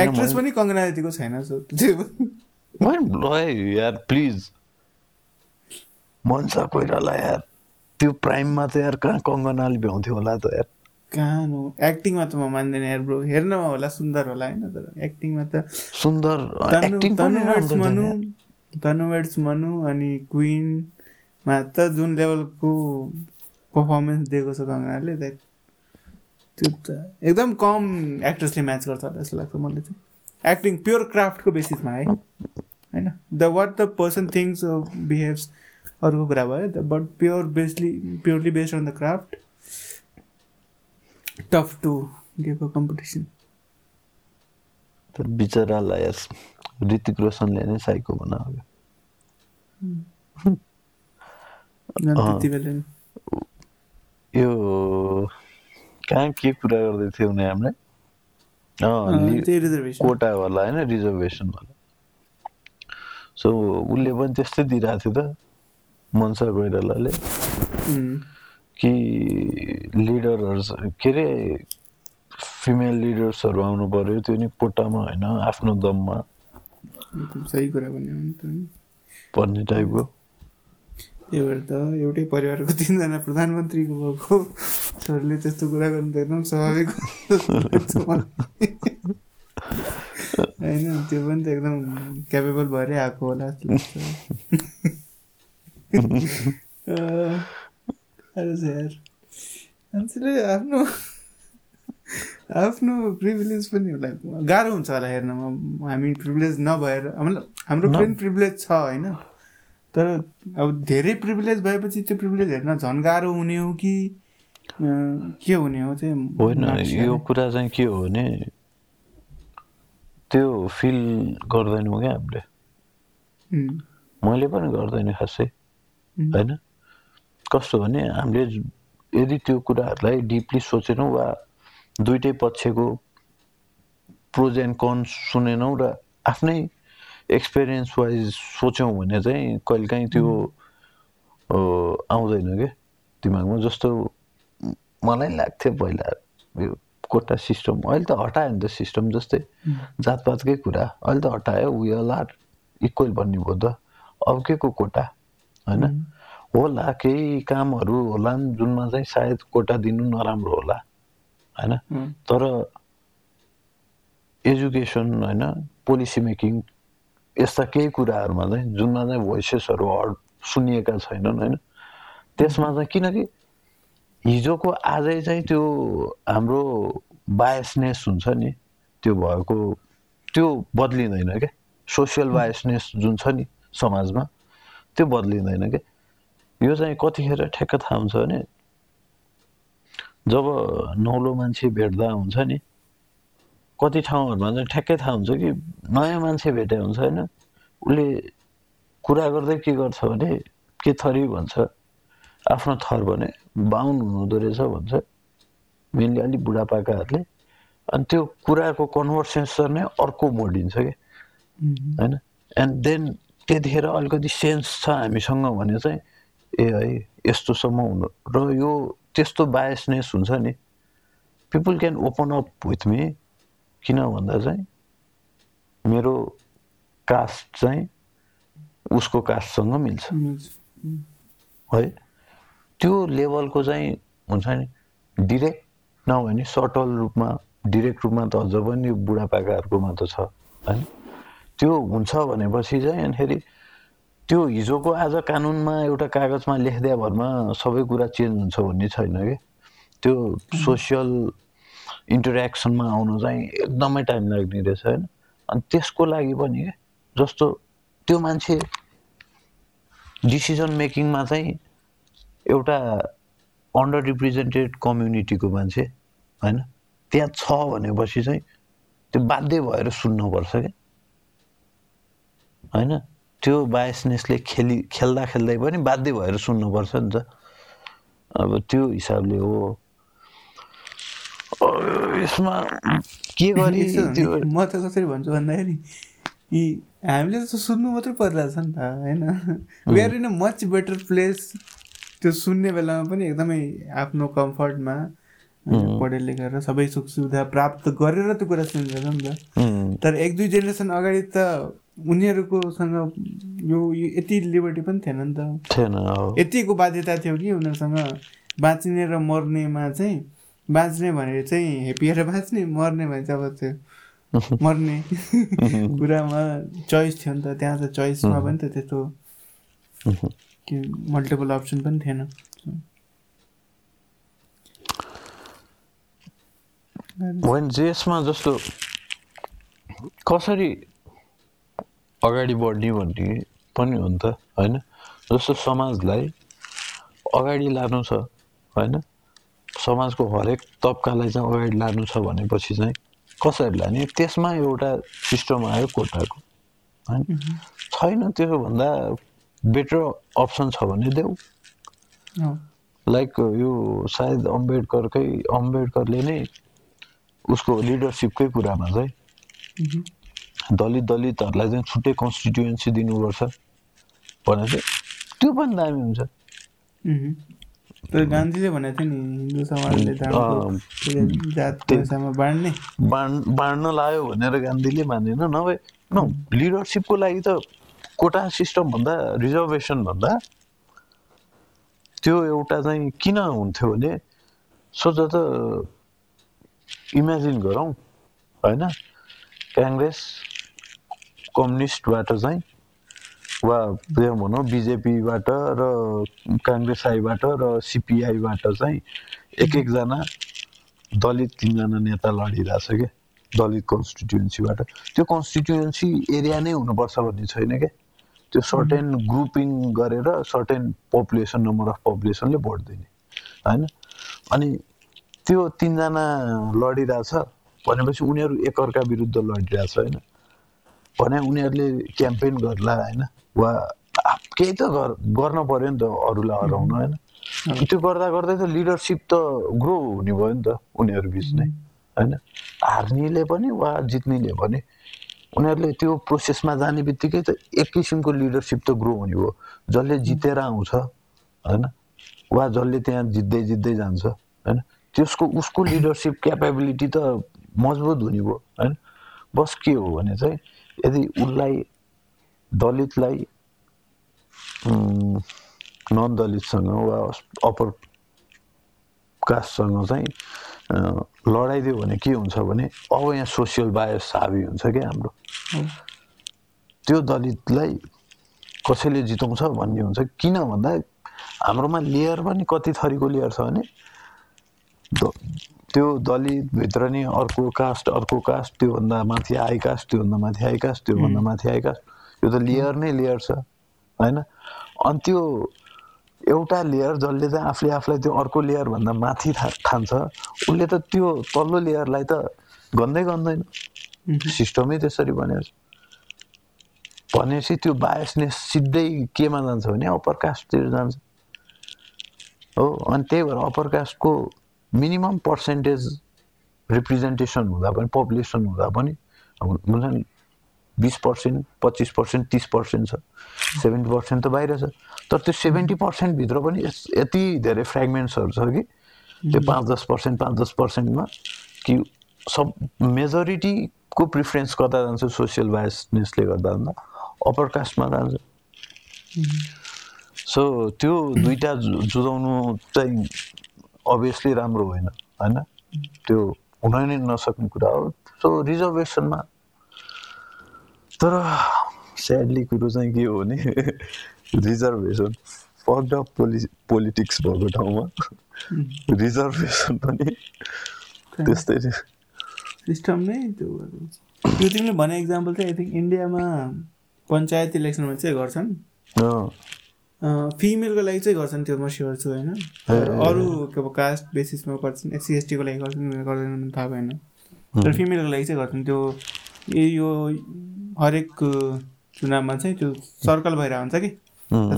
एक्ट्रेस पनि कङ्गना जतिको छैन यार प्लिज मनसा कोइराला यार। त्यो प्राइममा त यार कहाँ कङ्गनाले भ्याउँथ्यो होला त यार। कहाँ हो एक्टिङमा त म मान्दैन यार ब्रो हेर्नमा होला सुन्दर होला होइन तर एक्टिङमा त सुन्दर मनु। छ यार। तनु वेड्स मनु अनि क्विनमा त जुन लेभलको पर्फर्मेन्स दिएको छ कङ्गनाले द्याट त्यो त एकदम कम एक्ट्रेसले म्याच गर्छ होला जस्तो लाग्छ मलाई चाहिँ। एक्टिङ प्योर क्राफ्टको बेसिसमा है। होइन? The what the person things behaves अर्को कुरा भयो। The but pure basically purely based on the craft tough to a competition तर बिचरालाई यस ऋतिक रोशनले नै साइको बनायो। यो कहाँ के कुरा गर्दै थियो भने हामीले रिजर्भेसन कोटावाला होइन रिजर्भेसनवाला सो उसले पनि त्यस्तै दिइरहेको थियो त मनसा कोइरालाले कि लिडरहरू के अरे फिमेल लिडर्सहरू आउनु पर्यो त्यो नि कोटामा होइन आफ्नो दममा सही कुरा। भन्ने टाइपको त्यही भएर त एउटै परिवारको तिनजना प्रधानमन्त्रीको भएको छोरीले त्यस्तो कुरा गर्नु त एकदम स्वाभाविक। होइन त्यो पनि त एकदम क्यापेबल भएरै आएको होला जस्तो लाग्छ। यार मान्छेले आफ्नो आफ्नो प्रिभिलेज पनि गाह्रो हुन्छ होला हेर्नमा हामी प्रिभिलेज नभएर मतलब हाम्रो पनि प्रिभिलेज छ होइन? तर अब धेरै प्रिभिलेज भएपछि त्यो प्रिभिलेज हेर्न झन् गाह्रो हुने हो कि के हुने हो चाहिँ होइन यो। कुरा चाहिँ के हो भने त्यो फिल गर्दैनौँ क्या हामीले। मैले पनि गर्दैन खासै होइन? कस्तो भने हामीले यदि त्यो कुराहरूलाई डिपली सोचेनौँ वा दुइटै पक्षको प्रोज एन्ड कन्स सुनेनौँ र आफ्नै एक्सपिरियन्स वाइज सोच्यौँ भने चाहिँ कहिलेकाहीँ त्यो आउँदैन क्या दिमागमा जस्तो मलाई लाग्थ्यो पहिला यो कोटा सिस्टम। अहिले त हटायो नि त सिस्टम जस्तै। जातपातकै कुरा। अहिले त हटायो। वी अल आर इक्वल भन्ने भयो त। अब के को कोटा? होइन? होला केही कामहरू होला जुनमा चाहिँ सायद कोटा दिनु नराम्रो होला। होइन? तर एजुकेसन होइन? पोलिसी मेकिङ यस्ता केही कुराहरूमा चाहिँ जुनमा चाहिँ भोइसेसहरू हर्ड सुनिएका छैनन् होइन? त्यसमा चाहिँ किनकि हिजोको आजै चाहिँ त्यो हाम्रो बायसनेस हुन्छ नि त्यो भएको त्यो बद्लिँदैन क्या सोसियल बायसनेस जुन छ नि समाजमा त्यो बद्लिँदैन क्या यो चाहिँ कतिखेर ठ्याक्क थाहा हुन्छ भने जब नौलो मान्छे भेट्दा हुन्छ नि कति ठाउँहरूमा चाहिँ ठ्याक्कै थाहा हुन्छ कि नयाँ मान्छे भेटे हुन्छ होइन। उसले कुरा गर्दै के गर्छ भने के थरी भन्छ आफ्नो थर भने बाहुन हुनुहुँदो रहेछ भन्छ। मेनली अलिक बुढापाकाहरूले अनि त्यो कुराको कन्भर्सेसन नै अर्को मोडिन्छ कि होइन? एन्ड देन त्यतिखेर अलिकति सेन्स छ हामीसँग भने चाहिँ ए है यस्तोसम्म हुनु र यो त्यस्तो बायसनेस हुन्छ नि। People can open up with me किन भन्दा चाहिँ मेरो कास्ट चाहिँ उसको कास्टसँग मिल्छ। है? त्यो लेभलको चाहिँ हुन्छ नि डिरेक्ट नभए सटल रूपमा डिरेक्ट रूपमा त अझ पनि बुढापाकाहरूकोमा त छ होइन त्यो हुन्छ भनेपछि चाहिँ अनिखेरि त्यो हिजोको आज कानुनमा एउटा कागजमा लेखिदिया भरमा सबै कुरा चेन्ज हुन्छ भन्ने छैन कि? त्यो सोसियल इन्टरेक्सनमा आउनु चाहिँ एकदमै टाइम लाग्ने रहेछ होइन। अनि त्यसको लागि पनि जस्तो त्यो मान्छे डिसिजन मेकिङमा चाहिँ एउटा अन्डर रिप्रेजेन्टेड कम्युनिटीको मान्छे होइन त्यहाँ छ भनेपछि चाहिँ त्यो बाध्य भएर सुन्नुपर्छ क्या। होइन त्यो बायसनेसले खेलि खेल्दा खेल्दै पनि बाध्य भएर सुन्नुपर्छ नि त। अब त्यो हिसाबले हो। यसमा के गर्ने त्यो म त कसरी भन्छु भन्दाखेरि यी हामीले त सुन्नु मात्रै परिरहेछ नि त होइन? We are in a much better place त्यो सुन्ने बेलामा पनि एकदमै आफ्नो कम्फर्टमा पढे लेखेर सबै सुख सुविधा प्राप्त गरेर त्यो कुरा सुनिरहेछ नि त। तर एक दुई जेनेरेसन अगाडि त उनीहरूकोसँग यो यति लिबर्टी पनि थिएन नि त। थिएन यतिको बाध्यता थियो कि उनीहरूसँग बाँच्ने र मर्नेमा चाहिँ बाँच्ने भनेर चाहिँ हेपिएर बाँच्ने मर्ने भने चाहिँ अब त्यो। मर्ने कुरामा चोइस थियो नि त त्यहाँ त चोइसमा पनि त त्यस्तो के मल्टिपल अप्सन पनि थिएन। होइन जेसमा जस्तो कसरी अगाडि बढ्ने भन्ने पनि हो नि त होइन? जस्तो समाजलाई अगाडि लानु छ होइन? समाजको हरेक तब्कालाई चाहिँ अगाडि लानु छ भनेपछि चाहिँ कसरी लाने त्यसमा एउटा सिस्टम आयो कोटाको होइन छैन त्योभन्दा बेटर अप्सन छ भने देऊ। लाइक यो सायद अम्बेडकरकै अम्बेडकरले नै उसको लिडरसिपकै कुरामा चाहिँ दलित दलितहरूलाई चाहिँ छुट्टै कन्स्टिट्युएन्सी दिनुपर्छ भने चाहिँ त्यो पनि दामी हुन्छ। गान्धीले भनेको थियो नि हिन्दू समाजले जात बाँड्ने। बाँड्न लायो भनेर गान्धीले मानेन। नभए न लिडरसिपको लागि त कोटा सिस्टम भन्दा रिजर्भेसन भन्दा त्यो एउटा चाहिँ किन हुन्थ्यो भने सोच त इमेजिन गरौँ होइन? काङ्ग्रेस कम्युनिस्टबाट चाहिँ वा त्यो भनौँ बिजेपीबाट र काङ्ग्रेस आईबाट र सिपिआईबाट चाहिँ एक एकजना दलित तिनजना नेता लडिरहेछ क्या दलित कन्स्टिट्युन्सीबाट त्यो कन्स्टिट्युन्सी एरिया नै हुनुपर्छ भन्ने छैन क्या त्यो सर्टेन ग्रुपिङ गरेर सर्टेन पपुलेसन नम्बर अफ पपुलेसनले भोट दिने होइन? अनि त्यो तिनजना लडिरहेछ भनेपछि उनीहरू एकअर्का विरुद्ध लडिरहेछ होइन? भने उनीहरूले क्याम्पेन गर्ला होइन? वा केही त गर्न पऱ्यो नि त अरूलाई हराउन होइन? त्यो गर्दा गर्दै त लिडरसिप त ग्रो हुने भयो नि त उनीहरू बिच नै होइन? हार्नेले पनि वा जित्नेले पनि। उनीहरूले त्यो प्रोसेसमा जाने बित्तिकै त एक किसिमको लिडरसिप त ग्रो हुने हो जसले जितेर आउँछ होइन? वा जसले त्यहाँ जित्दै जित्दै जान्छ होइन? त्यसको उसको लिडरसिप क्यापेबिलिटी त मजबुत हुने भयो होइन? बस के हो भने चाहिँ यदि उसलाई दलितलाई नन दलितसँग वा अप्पर कास्टसँग चाहिँ लडाइदियो भने के हुन्छ भने अब यहाँ सोसियल बायस हाबी हुन्छ क्या हाम्रो। त्यो दलितलाई कसैले जिताउँछ भन्ने हुन्छ। किन भन्दा हाम्रोमा लेयर पनि कति थरीको लेयर छ भने त्यो दलितभित्र नि अर्को कास्ट अर्को कास्ट त्योभन्दा माथि हाई कास्ट त्योभन्दा माथि हाई कास्ट त्योभन्दा माथि हाई कास्ट। यो त लेयर नै लेयर छ होइन? अनि त्यो एउटा लेयर जसले चाहिँ आफूले आफूलाई त्यो अर्को लेयरभन्दा माथि था- ठान्छ उसले त त्यो तल्लो लेयरलाई त गन्दै गन्दैन। सिस्टमै त्यसरी बनेको छ। भनेपछि त्यो बायसनेस सिधै केमा जान्छ भने अप्पर कास्टतिर जान्छ। हो अनि त्यही भएर अप्पर कास्टको मिनिमम पर्सेन्टेज रिप्रेजेन्टेसन हुँदा पनि पपुलेसन हुँदा पनि अब हुन्छ नि बिस पर्सेन्ट पच्चिस पर्सेन्ट तिस पर्सेन्ट छ सेभेन्टी पर्सेन्ट त बाहिर छ। तर त्यो सेभेन्टी पर्सेन्टभित्र पनि यति धेरै फ्रेगमेन्ट्सहरू छ कि त्यो पाँच दस पर्सेन्ट पाँच दस पर्सेन्टमा कि सब मेजोरिटीको प्रिफरेन्स कता जान्छ सोसियल बायसनेसले गर्दा भन्दा अप्पर कास्टमा जान्छ। सो त्यो दुइटा जुझाउनु चाहिँ अभियसली राम्रो होइन होइन? त्यो हुन नै नसक्ने कुरा हो। सो रिजर्भेसनमा तर स्याडली कुरो चाहिँ के हो भने रिजर्भेसन फक्ड अफ पोलि पोलिटिक्स भएको ठाउँमा रिजर्भेसन पनि त्यस्तै। सिस्टम नै त्यो त्यो तिमीले भने इक्जाम्पल चाहिँ आई थिङ्क इन्डियामा पञ्चायत इलेक्सनमा चाहिँ गर्छन्। फिमेलको लागि चाहिँ गर्छन् त्यो म स्योर छु होइन? अरू के अब कास्ट बेसिसमा गर्छन् एससी एसटीको लागि गर्छन् गर्दैनन् भने थाहा भएन। तर फिमेलको लागि चाहिँ गर्छन्। त्यो ए यो हरेक चुनावमा चाहिँ त्यो सर्कल भएर हुन्छ कि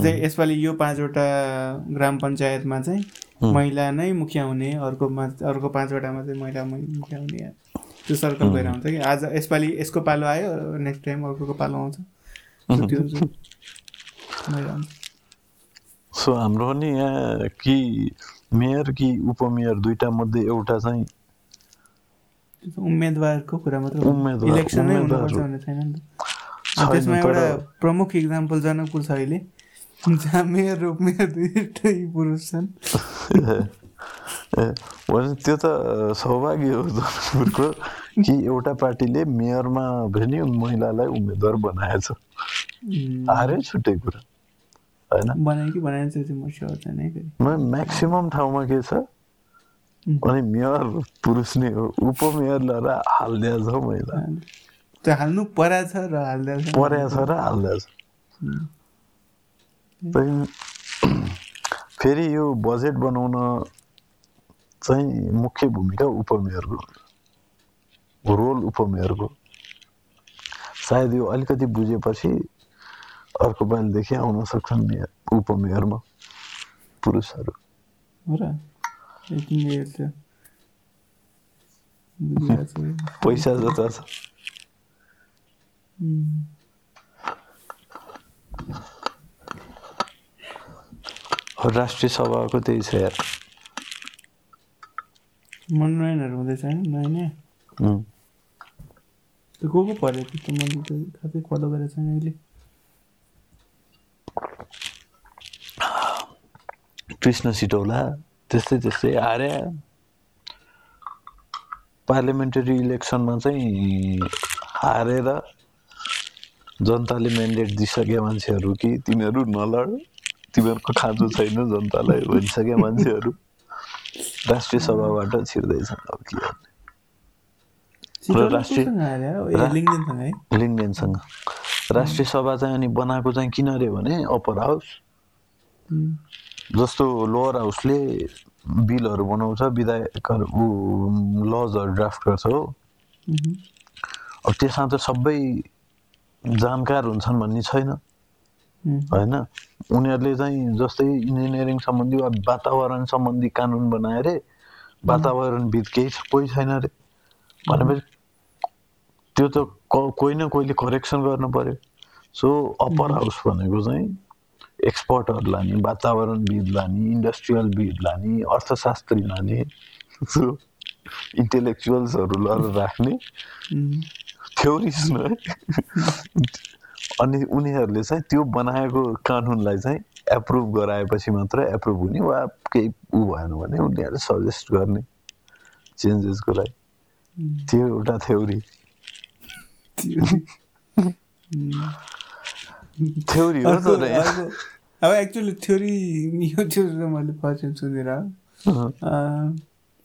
चाहिँ यसपालि यो पाँचवटा ग्राम पञ्चायतमा चाहिँ महिला नै मुखिया हुने अर्कोमा अर्को पाँचवटामा चाहिँ महिला मै- मुखिया हुने। त्यो सर्कल भएर हुन्छ कि? आज यसपालि यसको पालो आयो नेक्स्ट टाइम अर्कोको पालो आउँछ। त्यो। सो हाम्रो पनि यहाँ कि मेयर कि उपमेयर दुइटा मध्ये एउटा चाहिँ उम्मेदवारको कुरा मात्र इलेक्सनै हुनुपर्छ भन्ने छैन नि त? त्यसमा एउटा प्रमुख इक्जाम्पल जनकपुर छ अहिले। जहाँ मेयर र उपमेयर दुइटै पुरुष छन्। भने त्यो त सौभाग्य हो जनकपुरको कि एउटा पार्टीले मेयरमा पनि महिलालाई उम्मेद्वार बनाएछ। हारै छुट्टै कुरा। होइन? म्याक्सिमम ठाउँमा के छ? अनि मेयर पुरुष नै हो। उपमेयरलाई र हालिदिया छ महिला त्यो हाल्नु परा छ र हाल्दा छ। पर्या छ र हालिदिया छ। फेरि यो बजेट बनाउन चाहिँ मुख्य भूमिका उपमेयरको। रोल उपमेयरको। सायद यो अलिकति बुझेपछि अर्को पालिदेखि आउन सक्छन् मेयर उपमेयरमा पुरुषहरू। त्यो। पैसा जता छ। राष्ट्रिय सभाको त्यही छ यार। मनोनयनहरू हुँदैछ होइन नयाँ नयाँ उम्. त्यो को को पऱ्यो त्यस्तो मैले त खासै फलो गरेको छैन अहिले। कृष्ण सिटौला त्यस्तै त्यस्तै हारे पार्लियामेन्टरी इलेक्सनमा चाहिँ हारेर जनताले म्यान्डेट दिइसके मान्छेहरू कि तिमीहरू नलड। तिमीहरूको खाँचो छैन जनतालाई भनिसके मान्छेहरू। राष्ट्रिय सभाबाट छिर्दैछन् अब के गर्ने। लिङ्गेनसँग राष्ट्रिय सभा चाहिँ अनि बनाएको चाहिँ किन अरे भने अप्पर हाउस जस्तो लोवर हाउसले बिलहरू बनाउँछ विधायकहरू लजहरू ड्राफ्ट गर्छ हो। अब त्यसमा त सबै जानकार हुन्छन् भन्ने छैन। होइन? उनीहरूले चाहिँ जस्तै इन्जिनियरिङ सम्बन्धी वा वातावरण सम्बन्धी कानुन बनाए अरे वातावरणविद केही कोही छैन अरे। भनेपछि त्यो त कोही न कोहीले करेक्सन गर्नु पर्यो। सो अप्पर हाउस भनेको चाहिँ एक्सपर्टहरू लाने वातावरणविद लाने इन्डस्ट्रियलविद लाने अर्थशास्त्री लाने इन्टेलेक्चुअल्सहरू लर राख्ने है अनि उनीहरूले चाहिँ त्यो बनाएको कानुनलाई चाहिँ एप्रुभ गराएपछि मात्र एप्रुभ हुने वा केही ऊ भएन भने उनीहरूले सजेस्ट गर्ने चेन्जेसको लागि। उम्, त्यो एउटा थ्योरी थ्योरी हो अब एक्चुअली थ्योरी यो थियो चाहिँ मैले पछि सुनेर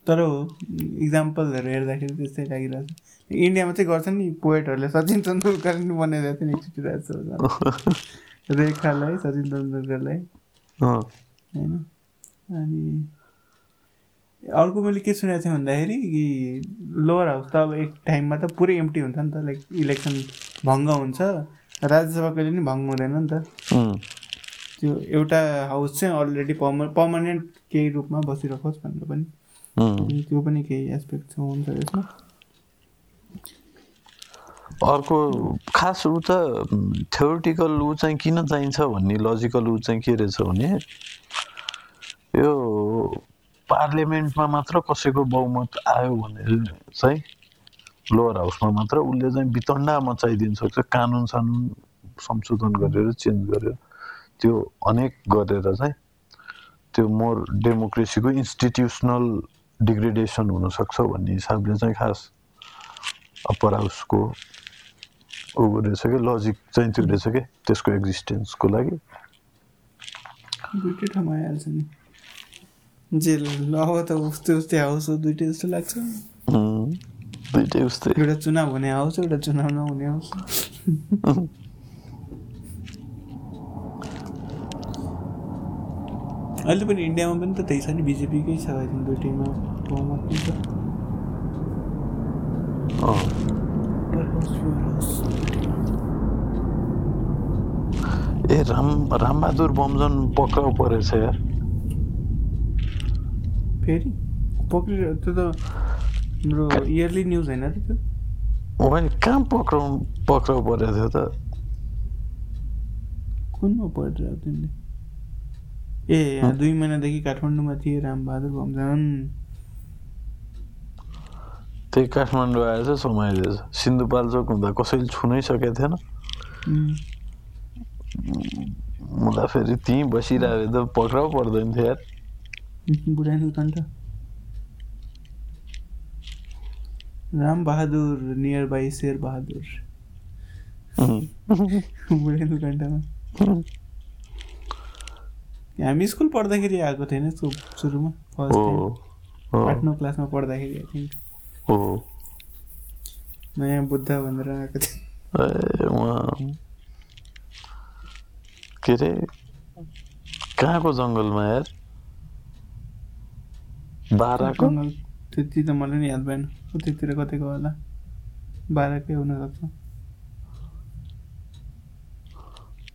तर हो इक्जाम्पलहरू हेर्दाखेरि त्यस्तै लागिरहेको छ इन्डियामा चाहिँ गर्छ नि पोएटहरूले सचिन तेन्दुलकर नि बनाइरहेको थियो नि एकचोटि रेखालाई सचिन तेन्दुलकरलाई। होइन? अनि अर्को मैले के सुनेको थिएँ भन्दाखेरि कि लोवर हाउस त अब एक टाइममा त पुरै एम्टी हुन्छ नि त लाइक इलेक्सन भङ्ग हुन्छ राज्यसभा कहिले नि भङ्ग हुँदैन नि त। त्यो एउटा हाउस चाहिँ अलरेडी पर्म पर्मानेन्ट केही रूपमा बसिरहोस् भनेर पनि। त्यो पनि केही एस्पेक्ट छ हुन्छ यसमा। अर्को खास ऊ त थ्योरिटिकल ऊ चाहिँ किन चाहिन्छ भन्ने लजिकल ऊ चाहिँ के रहेछ भने यो पार्लियामेन्टमा मात्र कसैको बहुमत आयो भने चाहिँ लोवर हाउसमा मात्र उसले चाहिँ वितण्डा मचाइदिन सक्छ कानुन सानुन संशोधन गरेर चेन्ज गरेर। त्यो अनेक गरेर चाहिँ त्यो मोर डेमोक्रेसीको इन्स्टिट्युसनल डिग्रेडेसन हुनसक्छ भन्ने हिसाबले चाहिँ खास अप्पर हाउसको ऊ रहेछ कि? लजिक चाहिँ त्यो रहेछ कि? त्यसको एक्जिस्टेन्सको लागि। दुइटै ठाउँमा आइहाल्छ नि। जे अब त उस्तै उस्तै हाउस हो दुइटै जस्तो लाग्छ। दुइटै उस्तै। एउटा चुनाव हुने हाउस एउटा चुनाव नहुने हाउस अहिले पनि इन्डियामा पनि त त्यही छ नि बिजेपीकै छ आई थिङ्क दुइटैमा बहुमत पनि छ। ए राम रामबहादुर बमजन पक्राउ परेछ यार। फेरि? पक्रियो त्यो त हाम्रो इयरली न्युज होइन र त्यो मैले कहाँ पक्राउ पक्राउ परेको थियो त? कुनमा पढिरहेको तिमीले ए दुई महिनादेखि काठमाडौँमा थिए रामबहादुर भम्जान त्यही काठमाडौँ आएछ समाइदिएछ सिन्धुपाल्चोक हुँदा कसैले छुनै सकेको थिएन हुँदा फेरि त्यहीँ बसिरहेको त पक्राउ पर्दैन थियो यार। बुढानी कण्ठ राम बहादुर नियर बाई शेर बहादुर बुढानी कण्ठमा हामी स्कुल पढ्दाखेरि आएको थिएन यसको सुरुमा फर्स्ट आठ नौ क्लासमा पढ्दाखेरि आई थिङ्क नयाँ बुद्ध भनेर आएको थियो ए उहाँ के अरे कहाँको जङ्गलमा यार? बाह्रको त्यति त मलाई नि याद भएन। उतैतिर कतैको होला? बाह्रकै हुनसक्छ।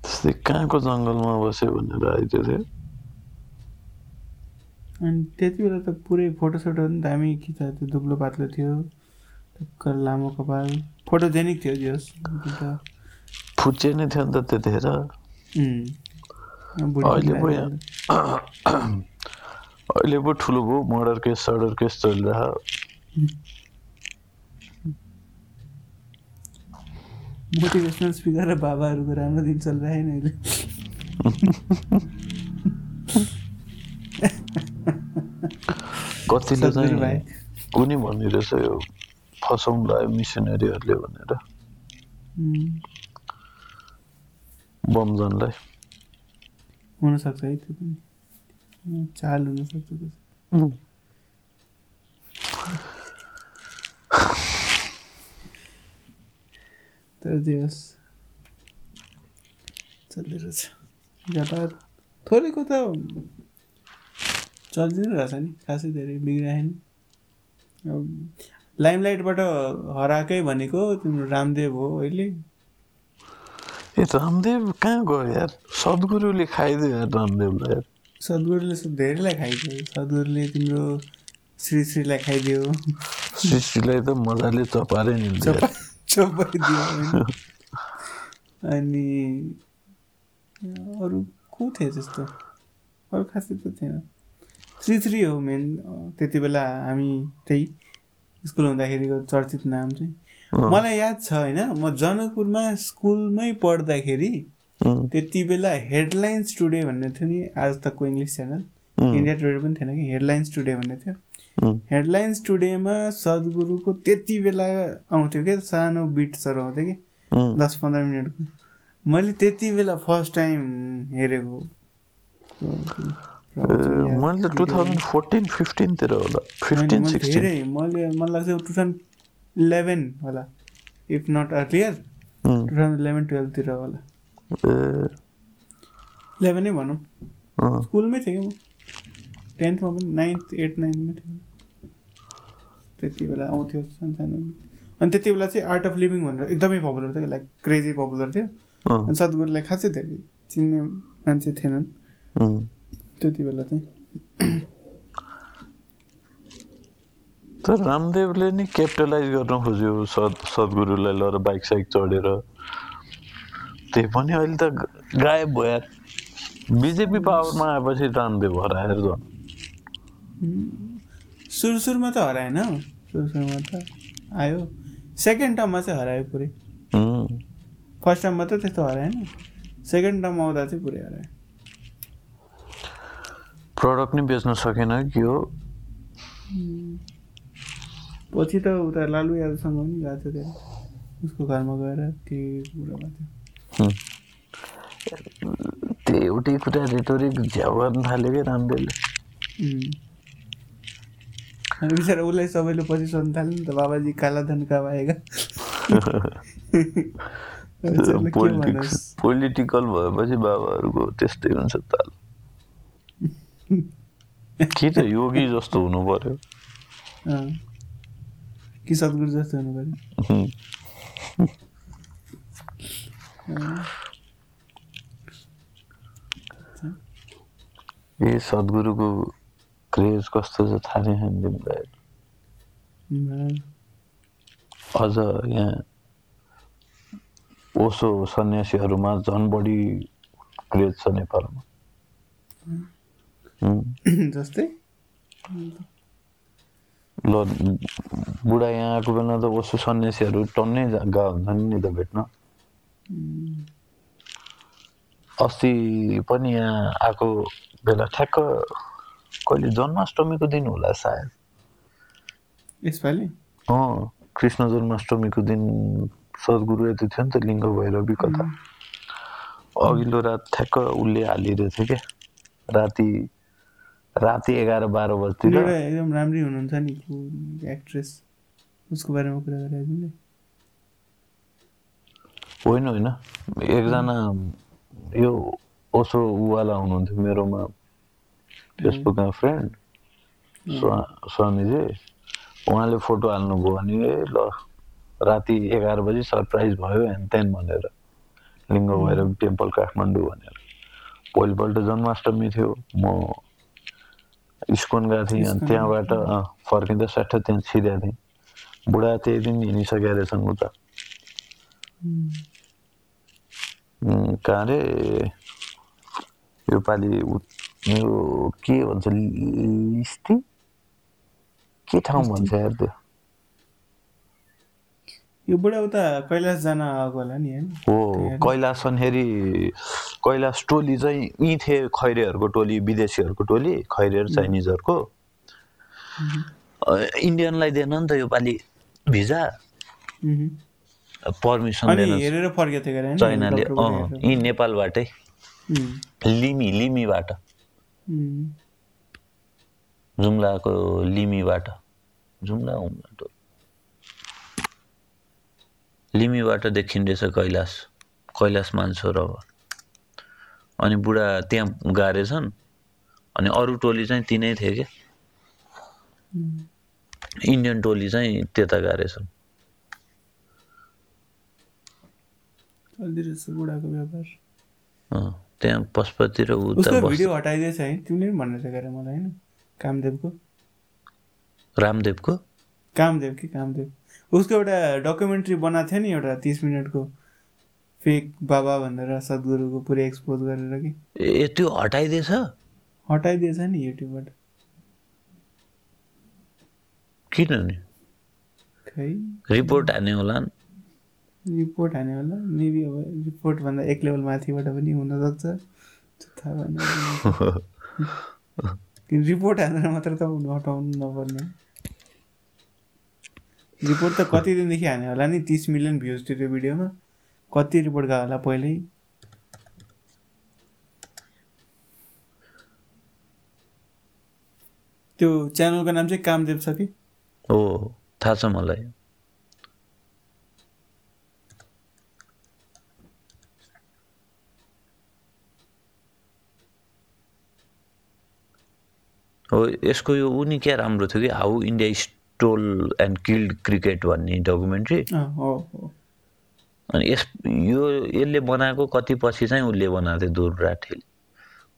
त्यस्तै कहाँको जङ्गलमा बस्यो भनेर आइदियो थियो अनि त्यति बेला त पुरै फोटोसोटो पनि दामी खिचा त्यो दुब्लो पातलो थियो। लामो कपाल। फोटोजेनिक थियो जस फुच्चे नै थियो नि त त्यतिखेर। अहिले पो अहिले पो ठुलो भयो मर्डर केस सर्डर केस चलिरह मोटिभेसनल स्पिकर र बाबाहरूको राम्रो दिन चलिरहेन अहिले। कतिले। चाहिँ कुनै भन्ने रहेछ यो फसाउँला मिसनरीहरूले भनेर बमजनलाई हुनसक्छ है त्यो पनि। चाल हुनसक्छ त्यो तर जे होस् चल्दै रहेछ। व्यापार थोरैको त चलिदिनु रहेछ नि खासै धेरै बिग्राएन अब लाइमलाइटबाट हराएकै भनेको तिम्रो रामदेव हो अहिले। ए रामदेव कहाँ गयो यार? सद्गुरुले खाइदियो यार रामदेवलाई यार। सद्गुरुले सु- धेरैलाई खाइदियो। सद्गुरुले तिम्रो श्री श्रीलाई खाइदियो। सृष्टिलाई त मजाले चपारे नि चपा चपाइदियो अनि अरू को थियो त्यस्तो? अरू खासै त थिएन। श्री श्री हो मेन त्यति बेला हामी त्यही स्कुल हुँदाखेरिको चर्चित नाम चाहिँ। मलाई याद छ होइन म जनकपुरमा स्कुलमै पढ्दाखेरि त्यति बेला हेडलाइन्स टुडे भन्ने थियो नि आज तकको इङ्ग्लिस च्यानल। इन्डिया टुडे पनि थिएन कि हेडलाइन्स टुडे भन्ने थियो। हेडलाइन्स टुडेमा सद्गुरुको त्यति बेला आउँथ्यो क्या सानो बिट्सहरू आउँथ्यो कि। दस पन्ध्र मिनटको। मैले त्यति बेला फर्स्ट टाइम हेरेको मैले टु थाउजन्ड फोर्टिन फिफ्टिनतिर होला फिफ्टिन मैले सिक्सटिन मैले मलाई लाग्छ टु थाउजन्ड इलेभेन होला if not earlier two thousand eleven टुवेल्भतिर होला इलेभेनै भनौँ स्कुलमै थिएँ कि म टेन्थमा पनि नाइन्थ एट नाइन्थमा थियो त्यति बेला आउँथ्यो सानसानो अनि त्यति बेला चाहिँ आर्ट अफ लिभिङ भनेर एकदमै पपुलर थियो लाइक क्रेजी पपुलर थियो अनि सद्गुरुलाई खासै धेरै चिन्ने मान्छे थिएनन्। त्यति बेला चाहिँ तर रामदेवले नि क्यापिटलाइज गर्न खोज्यो सद् सद्गुरुलाई लगेर बाइक साइक चढेर त्यही पनि अहिले त गायब भयो यार बिजेपी पावरमा आएपछि रामदेव हराएर झन् सुरु सुरुमा त हराएन सुरु सुरुमा त आयो सेकेन्ड टर्ममा चाहिँ हरायो पुरै फर्स्ट टर्ममा त त्यस्तो हराएन सेकेन्ड टर्म आउँदा चाहिँ पुरै हरायो प्रडक्ट नि बेच्न सकेन कि हो? पछि त उता लालु यादवसँग पनि गएको थियो त्यहाँ। उसको घरमा गएर के कुरा भएको थियो। त्यो एउटै कुरा रेटोरिक झ्याउ गर्न थाल्यो कि रामदेवले। बिचरा उसलाई सबैले पछि सोध्नु थाल्यो नि त बाबाजी काला धन कहाँ आएगा? पोलिटिकल भएपछि बाबाहरूको त्यस्तै हुन्छ ताल कि त योगी जस्तो हुनु पर्यो. कि सद्गुरु जस्तो हुनु उम्, ए सद्गुरुको क्रेज कस्तो छ थाहा नै छैन तिमीलाई. अझ यहाँ ओसो सन्यासीहरूमा झन् बढी क्रेज छ नेपालमा जस्तै ल बुढा यहाँ आएको बेला त ओसो सन्यासीहरू टन्नै गएको हुन्छन् नि त भेट्न अस्ति पनि यहाँ आएको बेला ठ्याक्क कहिले जन्माष्टमीको दिन होला सायद यसपालि अँ कृष्ण जन्माष्टमीको दिन सद्गुरु यति थियो नि त लिङ्ग भैरवी कथा अघिल्लो रात ठ्याक्क उसले हालिरहेको थियो क्या राति राति एघार बाह्र बजीतिर। एउटा एकदम राम्रै हुनुहुन्छ नि एक्ट्रेस उसको बारेमा कुरा गरेर तिमीले। होइन होइन। एकजना यो ओसो उवाला हुनुहुन्थ्यो मेरोमा फेसबुकमा फ्रेन्ड स्वामीजी। उहाँले फोटो हाल्नुभयो भने ए ल राति एघार बजी सरप्राइज भयो हेन तेन भनेर। लिङ्ग भैरव टेम्पल काठमाडौँ भनेर। भोलिपल्ट जन्माष्टमी थियो म इस्कोन गएको थिएँ अनि त्यहाँबाट फर्किँदा सट्ट त्यहाँ छिरेको थिएँ बुढा त्यही दिन हिँडिसकेका रहेछन् उता कहाँ रे योपालि यो के भन्छ लिस्टी के ठाउँ भन्छ यार त्यो यो बुढा उता कैलाश जान आएको होला नि होइन? हो कैलाश सन्हेरी कैलाश टोली चाहिँ यहीँ थिए खैरेहरूको टोली विदेशीहरूको टोली खैरे चाइनिजहरूको। इन्डियनलाई दिएन नि त योपालि भिजा। मह्म। पर्मिसन हेरेर फर्केको थियो चाइनाले। यहीँ नेपालबाटै। लिमी लिमीबाट। जुम्लाको लिमीबाट। जुम्ला लिमीबाट देखिँदैछ कैलाश। कैलाश मानसरोवर अनि बुढा त्यहाँ गारेछन्। अनि अरू टोली चाहिँ तिनै थिए क्या इन्डियन टोली चाहिँ त्यता गारेछन्। त्यहाँ पशुपति र उता उसको बस भिडियो हटाइदिएछ है? तिमीले पनि भन्नु थियो मलाई होइन। कामदेवको। रामदेवको? कामदेव कि? कामदेव। उसको एउटा डकुमेन्ट्री बनाएको थियो नि एउटा तिस मिनटको। फेक बाबा भनेर सद्गुरुको पुरै एक्सपोज गरेर कि। ए त्यो हटाइदिएछ? हटाइदिएछ नि युट्युबबाट किन नि? खै? रिपोर्ट हाने होला रिपोर्ट हाने होला। मेबी अब रिपोर्टभन्दा एक लेभल माथिबाट पनि हुनसक्छ। थाहा भएन। रिपोर्ट हानेर मात्र त हटाउनु नपर्ने। रिपोर्ट त कति दिनदेखि हाने होला नि? तिस मिलियन भ्युज थियो त्यो भिडियोमा। कति रिपोर्ट गयो होला पहिल्यै? त्यो च्यानलको नाम चाहिँ कामदेव छ कि? हो थाहा छ मलाई। हो यसको यो ऊ नि क्या राम्रो थियो कि? How India stole and killed cricket भन्ने डकुमेन्ट्री अनि यस यो यसले बनाएको कति पछि चाहिँ उसले बनाएको थियो दूर राठेल।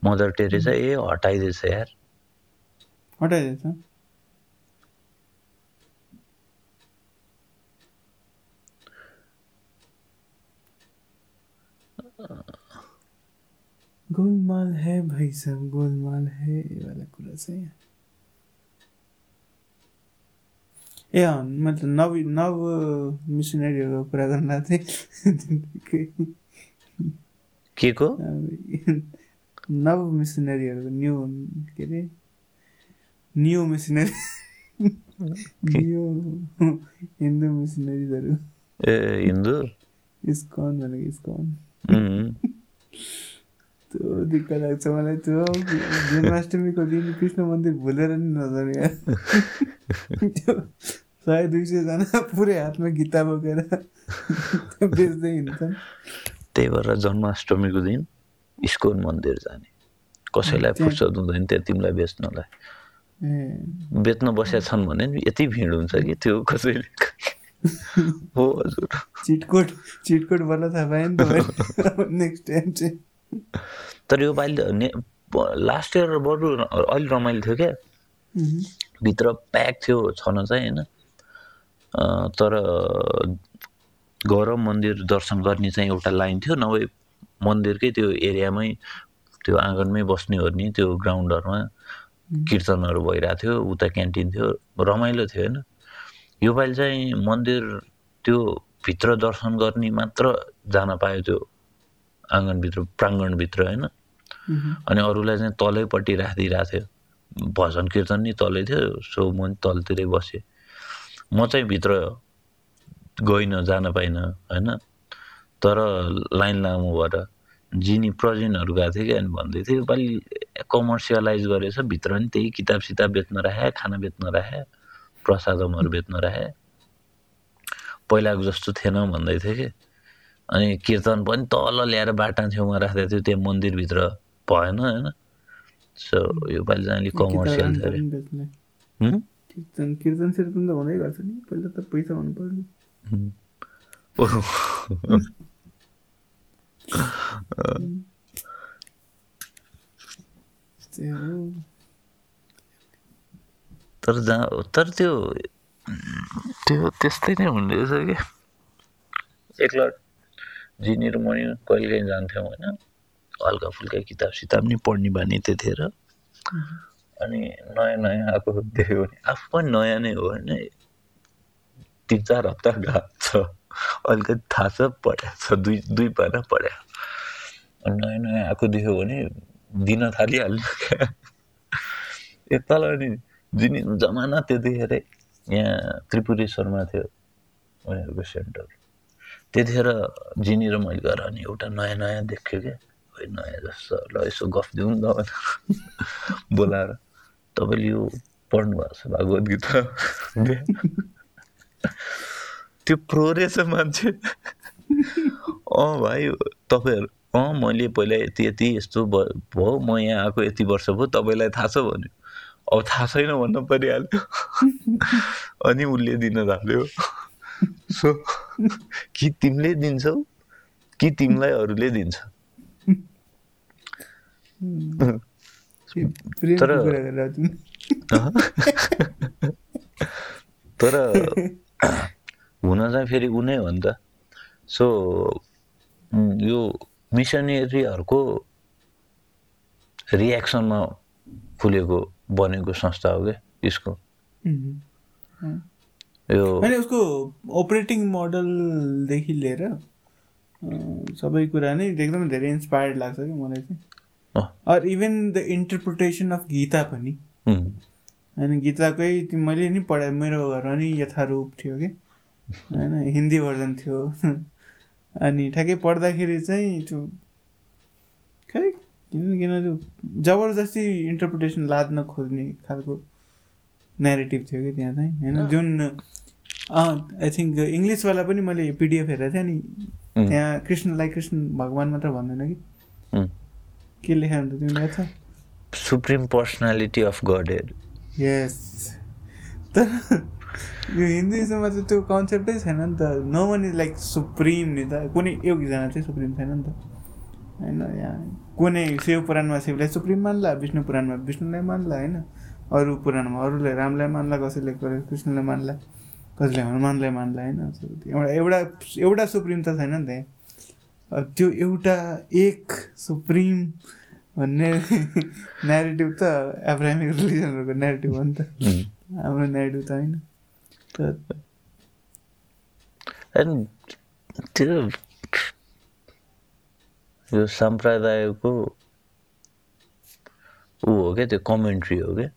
मदर टेरेसा ए हटाइदिएछ यार। हटाइदिएछ? गोलमाल है भाइ गोलमाल है यो वाला कुरा चाहिँ यहाँ। ए अँ मतलब नव नव मिसनरीहरूको कुरा गर्न थिएँ के को? नव मिसनरीहरूको न्यू के अरे? New missionary. न्यू हिन्दू मिसनरिजहरू ए हिन्दू? इस्कन भनेको इस्कन। त्यो दिक्क लाग्छ मलाई त्यो। जन्माष्टमीको दिन कृष्ण मन्दिर भुलेर नि नजाने। सय दुई सयजना पुरै हातमा गीता बोकेर बेच्दै हिँड्छन् त्यही भएर जन्माष्टमीको दिन इस्कोन मन्दिर जाने। कसैलाई त्यहाँ- फुर्सद हुँदैन त्यो तिमीलाई बेच्नलाई। बेच्न बसेका छन् भने नि यति भिड हुन्छ कि त्यो कसैले हो हजुर। चिटकोट चिटकोट बल्ल थाहा पाएँ नि नेक्स्ट टाइम चाहिँ। तर यो पालि ने लास्ट इयर बरु अलि रमाइलो थियो क्या। भित्र प्याक थियो छन चाहिँ होइन। तर गएर मन्दिर दर्शन गर्ने चाहिँ एउटा लाइन थियो। नभए मन्दिरकै त्यो एरियामै त्यो आँगनमै बस्ने ओर्ने त्यो ग्राउन्डहरूमा कीर्तनहरू भइरहेको थियो उता क्यान्टिन थियो रमाइलो थियो होइन। योपालि चाहिँ मन्दिर त्यो भित्र दर्शन गर्ने मात्र जान पायो त्यो आँगनभित्र प्राङ्गणभित्र होइन। अनि अरूलाई चाहिँ तलैपट्टि राखिदिइरहेको थियो। भजन कीर्तन नि तलै थियो सो म नि तलतिरै बसेँ। म चाहिँ भित्र गइनँ जान पाइनँ होइन? तर लाइन लामो भएर जिनी प्रजिनहरू गएको थियो कि अनि भन्दै थियो योपालि कमर्सियलाइज गरेछ भित्र नि त्यही किताब सिताब बेच्न राखे खाना बेच्न राखे प्रसादमहरू बेच्न राखे। पहिलाको जस्तो थिएन भन्दै थियो कि। अनि कीर्तन पनि तल ल्याएर बाटा छेउमा राख्दै थियो त्यो मन्दिरभित्र भएन होइन? सो योपालि चाहिँ अलिक कमर्सियल थियो अरे कीर्तन? कीर्तन सिर्तन त हुँदै गर्छ नि पहिला त पैसा हुनु पर्ने तर जहाँ तर त्यो त्यो त्यस्तै नै हुने रहेछ कि? एकलट जिनी र मणि कहिले काहीँ जान्थ्यौँ होइन? हल्का फुल्का किताब सिताब नि पढ्ने बानी त्यतिखेर। अनि नयाँ नयाँ आएको देख्यो भने आफू पनि नयाँ नै हो होइन तिन चार हप्ता गएको छ। अलिकति थाहा छ पढाएको छ दुई दुई पाना पढाएको अनि नयाँ नयाँ आएको देख्यो भने दिन थालिहाल्यो। क्या एकताल अनि जुनी जमाना त्यतिखेरै यहाँ त्रिपुरेश्वरमा थियो उनीहरूको सेन्टर। त्यतिखेर जिनी र मैले गएर अनि एउटा नयाँ नयाँ देख्यो क्या। नयाँ जस्तो ल यसो गफ दिउँ न। बोलाएर। तपाईँले यो पढ्नु भएको छ भागवत गीता त्यो प्रो रहेछ मान्छे अँ भाइ तपाईँहरू अँ मैले पहिला यति यति यस्तो भयो म यहाँ आएको यति वर्ष भयो तपाईँलाई थाहा छ भन्यो अब थाहा छैन भन्न परिहाल्यो अनि उसले दिन थाल्यो सो कि तिमीले दिन्छौ कि तिमीलाई अरूले दिन्छ तर- तर हुन चाहिँ फेरि ऊ नै हो नि त सो यो मिसनरीहरूको रियाक्सनमा खुलेको बनेको संस्था हो क्या यसको। यो उसको अपरेटिङ मोडलदेखि लिएर सबै कुरा नै एकदमै धेरै इन्सपायर्ड लाग्छ कि मलाई चाहिँ or even the interpretation of Gita पनि। उम्, होइन गीताकै मैले नि पढाएँ मेरो घरमा नि यथारूप थियो कि होइन हिन्दी भर्जन थियो। अनि ठ्याक्कै पढ्दाखेरि चाहिँ त्यो खै किन किन त्यो जबरजस्ती इन्टरप्रिटेसन लाद्न खोज्ने खालको नेरेटिभ थियो कि त्यहाँ चाहिँ होइन? जुन आई थिङ्क इङ्ग्लिसवाला पनि मैले पिडिएफ हेरेको थिएँ अनि उम्, त्यहाँ कृष्णलाई कृष्ण भगवान् मात्र भन्दैन कि। के लेखा हुन्छ तिमीलाई थाहा छ supreme personality of godhead yes तर यो हिन्दुइजममा चाहिँ त्यो कन्सेप्टै छैन नि त। No one is like supreme नि त। कुनै एकजना चाहिँ सुप्रिम छैन नि त। होइन यहाँ कुनै शिव पुराणमा शिवलाई सुप्रिम मान्ला विष्णु पुराणमा विष्णुलाई मान्ला होइन? अरू पुराणमा अरूलाई रामलाई मान्ला कसैले कृष्णलाई मान्ला कसैले हनुमानलाई मान्ला होइन? एउटा एउटा एउटा सुप्रिम त छैन नि त। यहाँ। त्यो एउटा एक सुप्रिम भन्ने नेरेटिभ त एब्रामिक रिलिजनहरूको नेरेटिभ हो नि त। हाम्रो नेरेटिभ त होइन। त्यो यो सम्प्रदायको ऊ हो क्या त्यो कमेन्ट्री हो क्या।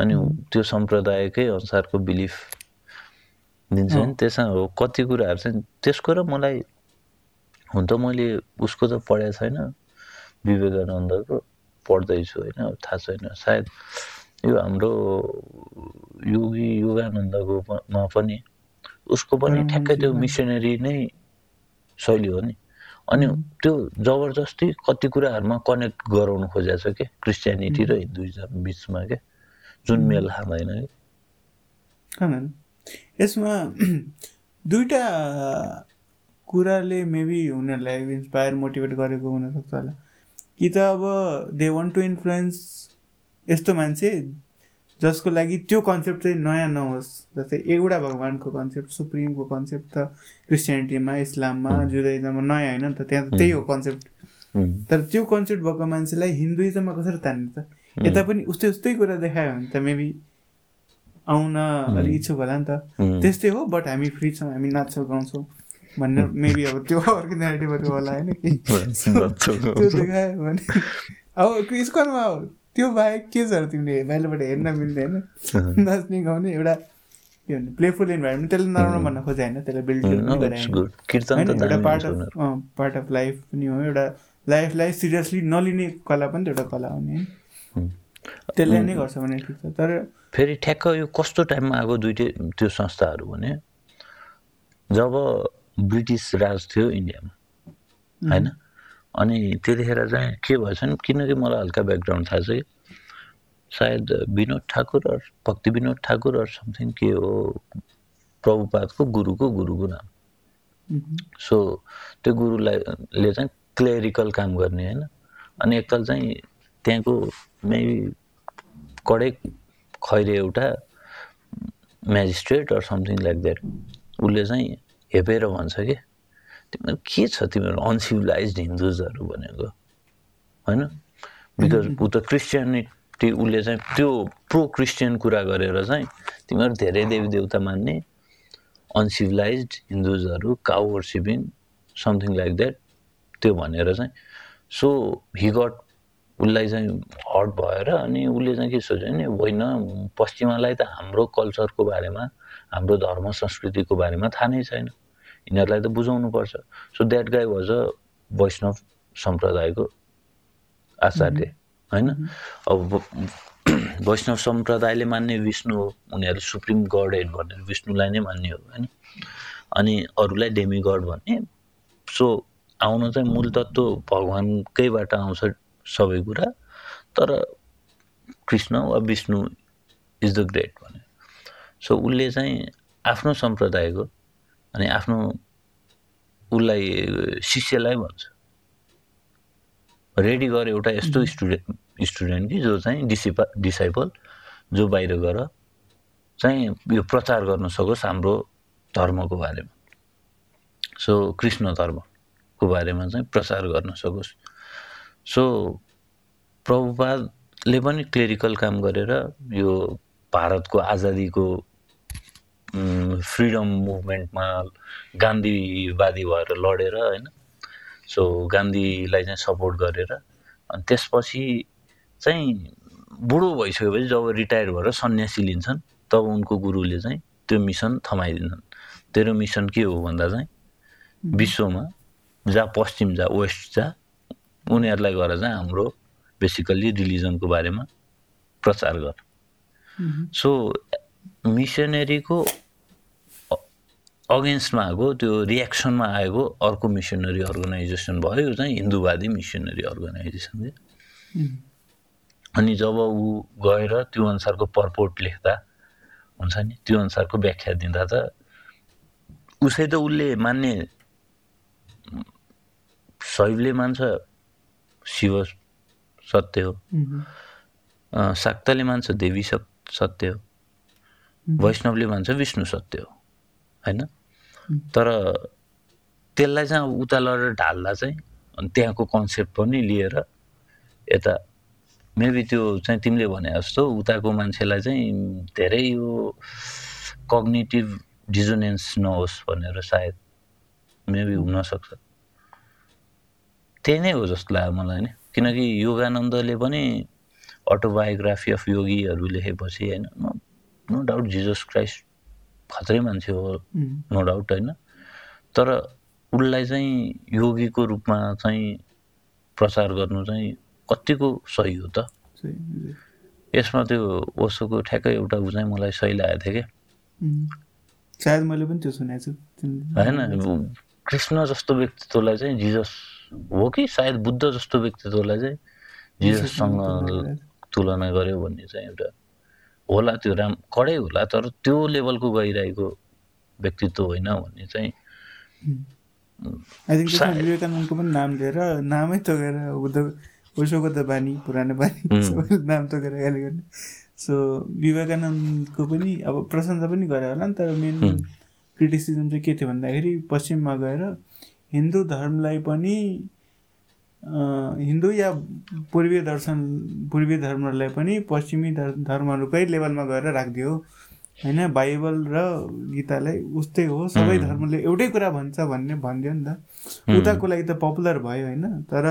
अनि त्यो सम्प्रदायकै अनुसारको बिलिफ दिन्छ नि। त्यसमा हो कति कुराहरू चाहिँ त्यसको र मलाई हुन त मैले उसको त पढाएको छैन। विवेकानन्दको पढ्दैछु होइन अब थाहा छैन। सायद यो हाम्रो योगी योगानन्दको प- मा पनि उसको पनि ठ्याक्कै त्यो मिसनरी नै शैली हो नि। अनि त्यो जबरजस्ती कति कुराहरूमा कनेक्ट गराउनु खोजेको छ क्या क्रिस्चियनिटी र हिन्दुइजम बिचमा क्या जुन मेल खाँदैन कि? यसमा दुइटा कुराले मेबी उनीहरूलाई इन्सपायर मोटिभेट गरेको हुनसक्छ होला। कि त अब दे वान्ट टु इन्फ्लुएन्स यस्तो मान्छे जसको लागि त्यो कन्सेप्ट चाहिँ नयाँ नहोस्। जस्तै एउटा भगवान्को कन्सेप्ट सुप्रिमको कन्सेप्ट त क्रिस्चियनिटीमा इस्लाममा जुदाइजममा नयाँ होइन नि त त्यहाँ त त्यही हो कन्सेप्ट तर त्यो कन्सेप्ट भएको मान्छेलाई हिन्दुइजममा कसरी तान्ने त? यता पनि उस्तै उस्तै कुरा देखायो भने त मेबी आउन अलिक इच्छुक होला नि त। त्यस्तै हो बट हामी फ्री छौँ हामी नाच्छौँ गाउँछौँ। भन्ने मेबी अब त्यो अर्को नेगेटिभहरू होला होइन कि? त्यो देखायो भने। अब स्कुलमा त्यो बाहेक के छ तिमीले बाहिरबाट हेर्न मिल्दैन नाच्ने गाउने एउटा के भन्ने प्लेफुल इन्भाइरोमेन्ट त्यसले नराम्रो भन्न खोजे होइन त्यसलाई बिल्ड होइन। एउटा part of. Part of life पनि हो एउटा लाइफलाई सिरियसली नलिने कला पनि त एउटा कला हो नि होइन त्यसले नै गर्छ भने ठिक छ तर फेरि ठ्याक्क यो कस्तो टाइममा आएको दुइटै त्यो संस्थाहरू भने जब ब्रिटिस राज थियो इन्डियामा होइन? अनि त्यतिखेर चाहिँ के भएछ नि किनकि मलाई हल्का ब्याकग्राउन्ड थाहा छ कि सायद विनोद ठाकुर अर भक्ति विनोद ठाकुर अर समथिङ के हो प्रभुपादको गुरुको गुरुको नाम। सो त्यो गुरुलाई ले चाहिँ क्लेरिकल काम गर्ने होइन? अनि एकताल चाहिँ त्यहाँको मेबी कडै खैरे एउटा magistrate or something like that उसले चाहिँ हेपेर भन्छ कि? तिमीहरू के छ तिमीहरू अनसिभिलाइज हिन्दुजहरू भनेको? होइन? बिकज ऊ त क्रिस्चियनिटी उसले चाहिँ त्यो प्रो क्रिस्चियन कुरा गरेर चाहिँ तिमीहरू धेरै देवी देवता मान्ने uncivilised हिन्दुजहरू cow worshipping something like that त्यो भनेर चाहिँ। सो हि गट उसलाई चाहिँ हट भएर अनि उसले चाहिँ के सोच्यो भने होइन पश्चिमालाई त हाम्रो कल्चरको बारेमा हाम्रो धर्म संस्कृतिको बारेमा थाहा नै छैन। यिनीहरूलाई त बुझाउनु पर्छ। So that guy was a Vaishnav सम्प्रदायको आचार्य होइन? अब व- वैष्णव सम्प्रदायले मान्ने विष्णु हो। उनीहरू सुप्रिम गड हेड भनेर विष्णुलाई नै मान्ने हो होइन? अनि अरूलाई डेमी गड भन्ने। सो आउनु चाहिँ मूल तत्त्व भगवान्कैबाट आउँछ। सबै कुरा तर कृष्ण वा विष्णु इज द ग्रेट भने सो उसले चाहिँ आफ्नो सम्प्रदायको अनि आफ्नो उसलाई शिष्यलाई भन्छ। रेडी गर एउटा यस्तो स्टुडेन्ट स्टुडेन्ट कि जो चाहिँ डिसिपा डिसाइपल जो बाहिर गएर चाहिँ यो प्रचार गर्न सकोस् हाम्रो धर्मको बारेमा। सो कृष्ण धर्मको बारेमा चाहिँ प्रचार गर्न सकोस्। सो प्रभुपादले पनि क्लेरिकल काम गरेर यो भारतको आजादीको फ्रिडम मुभमेन्टमा गान्धीवादी भएर लडेर होइन? सो गान्धीलाई चाहिँ सपोर्ट गरेर अनि त्यसपछि चाहिँ बुढो भइसकेपछि जब रिटायर भएर सन्यासी लिन्छन् तब उनको गुरुले चाहिँ त्यो मिसन थमाइदिन्छन्। तेरो मिसन के हो भन्दा चाहिँ विश्वमा जहाँ पश्चिम जा वेस्ट जा उनीहरूलाई गएर चाहिँ हाम्रो बेसिकल्ली रिलिजनको बारेमा प्रचार गर। सो मिसनरीको अगेन्स्टमा आएको त्यो रियाक्सनमा आएको अर्को मिसनरी अर्गनाइजेसन भयो यो चाहिँ हिन्दूवादी मिसनरी अर्गनाइजेसन अनि जब ऊ गएर त्यो अनुसारको पर्पोर्ट लेख्दा हुन्छ नि त्यो अनुसारको व्याख्या दिँदा त उसै त उसले मान्ने शैवले मान्छ शिव सत्य हो। शाक्तले मान्छ देवी सत्य हो। वैष्णवले मान्छ विष्णु सत्य हो होइन तर त्यसलाई चाहिँ अब उता लगेर ढाल्दा चाहिँ अनि त्यहाँको कन्सेप्ट पनि लिएर यता मेबी त्यो चाहिँ तिमीले भने जस्तो उताको मान्छेलाई चाहिँ धेरै यो कग्नेटिभ डिजोनेन्स नहोस् भनेर सायद मेबी हुनसक्छ त्यही नै हो जस्तो लाग्यो मलाई नि। किनकि योगानन्दले पनि अटोबायोग्राफी अफ योगीहरू लेखेपछि होइन नो डाउट जिजस क्राइस्ट खत्रै मान्छे हो नो डाउट होइन। तर उसलाई चाहिँ योगीको रूपमा चाहिँ प्रचार गर्नु चाहिँ कतिको सही हो त? यसमा त्यो ओसोको ठ्याक्कै एउटा ऊ चाहिँ मलाई सही लागेको थियो क्या सायद मैले पनि त्यो सुनेको छु। होइन कृष्ण जस्तो व्यक्तित्वलाई चाहिँ जिजस हो कि सायद बुद्ध जस्तो व्यक्तित्वलाई चाहिँ जिजससँग तुलना गर्यो भन्ने चाहिँ एउटा होला त्यो राम कडै होला तर त्यो लेभलको गइरहेको व्यक्तित्व होइन भन्ने चाहिँ आई थिङ्क विवेकानन्दको पनि नाम लिएर नामै तोकेर बुद्ध ओसोको त बानी पुरानो बानी नाम तोकेर गाली गर्ने। सो विवेकानन्दको पनि अब प्रशंसा पनि गरे होला नि तर मेन क्रिटिसिजम चाहिँ के थियो भन्दाखेरि पश्चिममा गएर हिन्दू धर्मलाई पनि हिन्दू या पूर्वीय दर्शन पूर्वीय धर्महरूलाई पनि पश्चिमी धर्महरूकै लेभलमा गएर राखिदियो। होइन बाइबल र गीतालाई उस्तै हो। सबै धर्मले एउटै कुरा भन्छ भन्ने भनिदियो नि त। उताको लागि त पपुलर भयो होइन। तर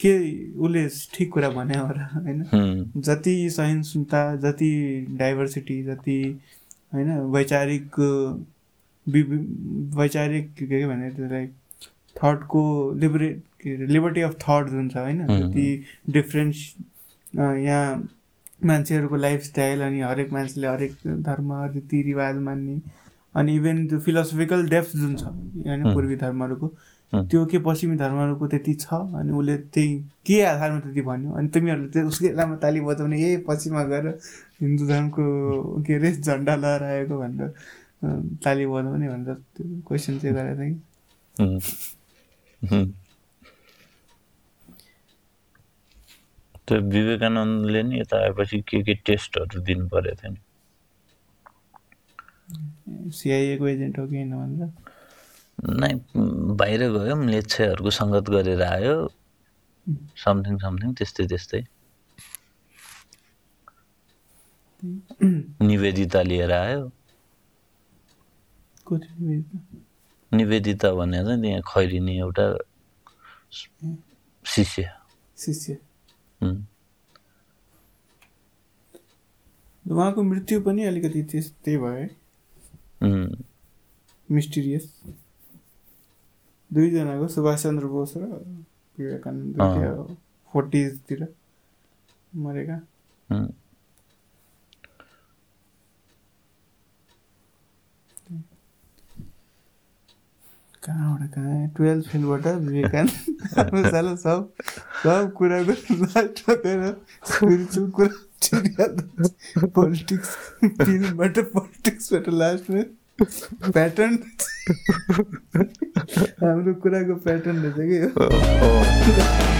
के उसले ठिक कुरा भन्यो र होइन। जति सहिष्णुता जति डाइभर्सिटी जति होइन वैचारिक वैचारिक के भने त्यसलाई? थटको लिबरेट के अरे लिबर्टी अफ थट जुन छ होइन जति डिफ्रेन्स यहाँ मान्छेहरूको लाइफस्टाइल अनि हरेक मान्छेले हरेक धर्म रीतिरिवाज मान्ने अनि इभन त्यो फिलोसफिकल डेप्थ जुन छ होइन पूर्वी धर्महरूको। त्यो के पश्चिमी धर्महरूको त्यति छ अनि उसले त्यही के आधारमा त्यति भन्यो? अनि तिमीहरूले त्यो उसकै बेलामा ताली बजाउने ए पश्चिममा गएर हिन्दू धर्मको के अरे झन्डा लहराएको भनेर ताली बजाउने भनेर त्यो क्वेसन चाहिँ थियो कि। त्यो विवेकानन्दले नि यता आएपछि के के टेस्टहरू दिनु परेको थियो नि सिआइएको एजेन्ट हो कि नै बाहिर गयो लेच्छेहरूको सङ्गत गरेर आयो। समथिङ समथिङ त्यस्तै त्यस्तै। निवेदिता लिएर आयो। निवेदिता। भने चाहिँ त्यहाँ खैरिने एउटा शिष्य। शिष्य। उहाँको मृत्यु पनि अलिकति त्यस्तै भयो मिस्टिरियस। दुईजनाको सुभाष चन्द्र बोस र विवेकानन्द फोर्टिजतिर मरेका। कहाँबाट कहाँ टुवेल्भ फेलबाट विवेकानन्द। साल सब सब कुराको गएर स्पिरिचुअल कुरा पोलिटिक्स फिल्मबाट पोलिटिक्सबाट लास्टमा प्याटर्न हाम्रो कुराको प्याटर्न रहेछ कि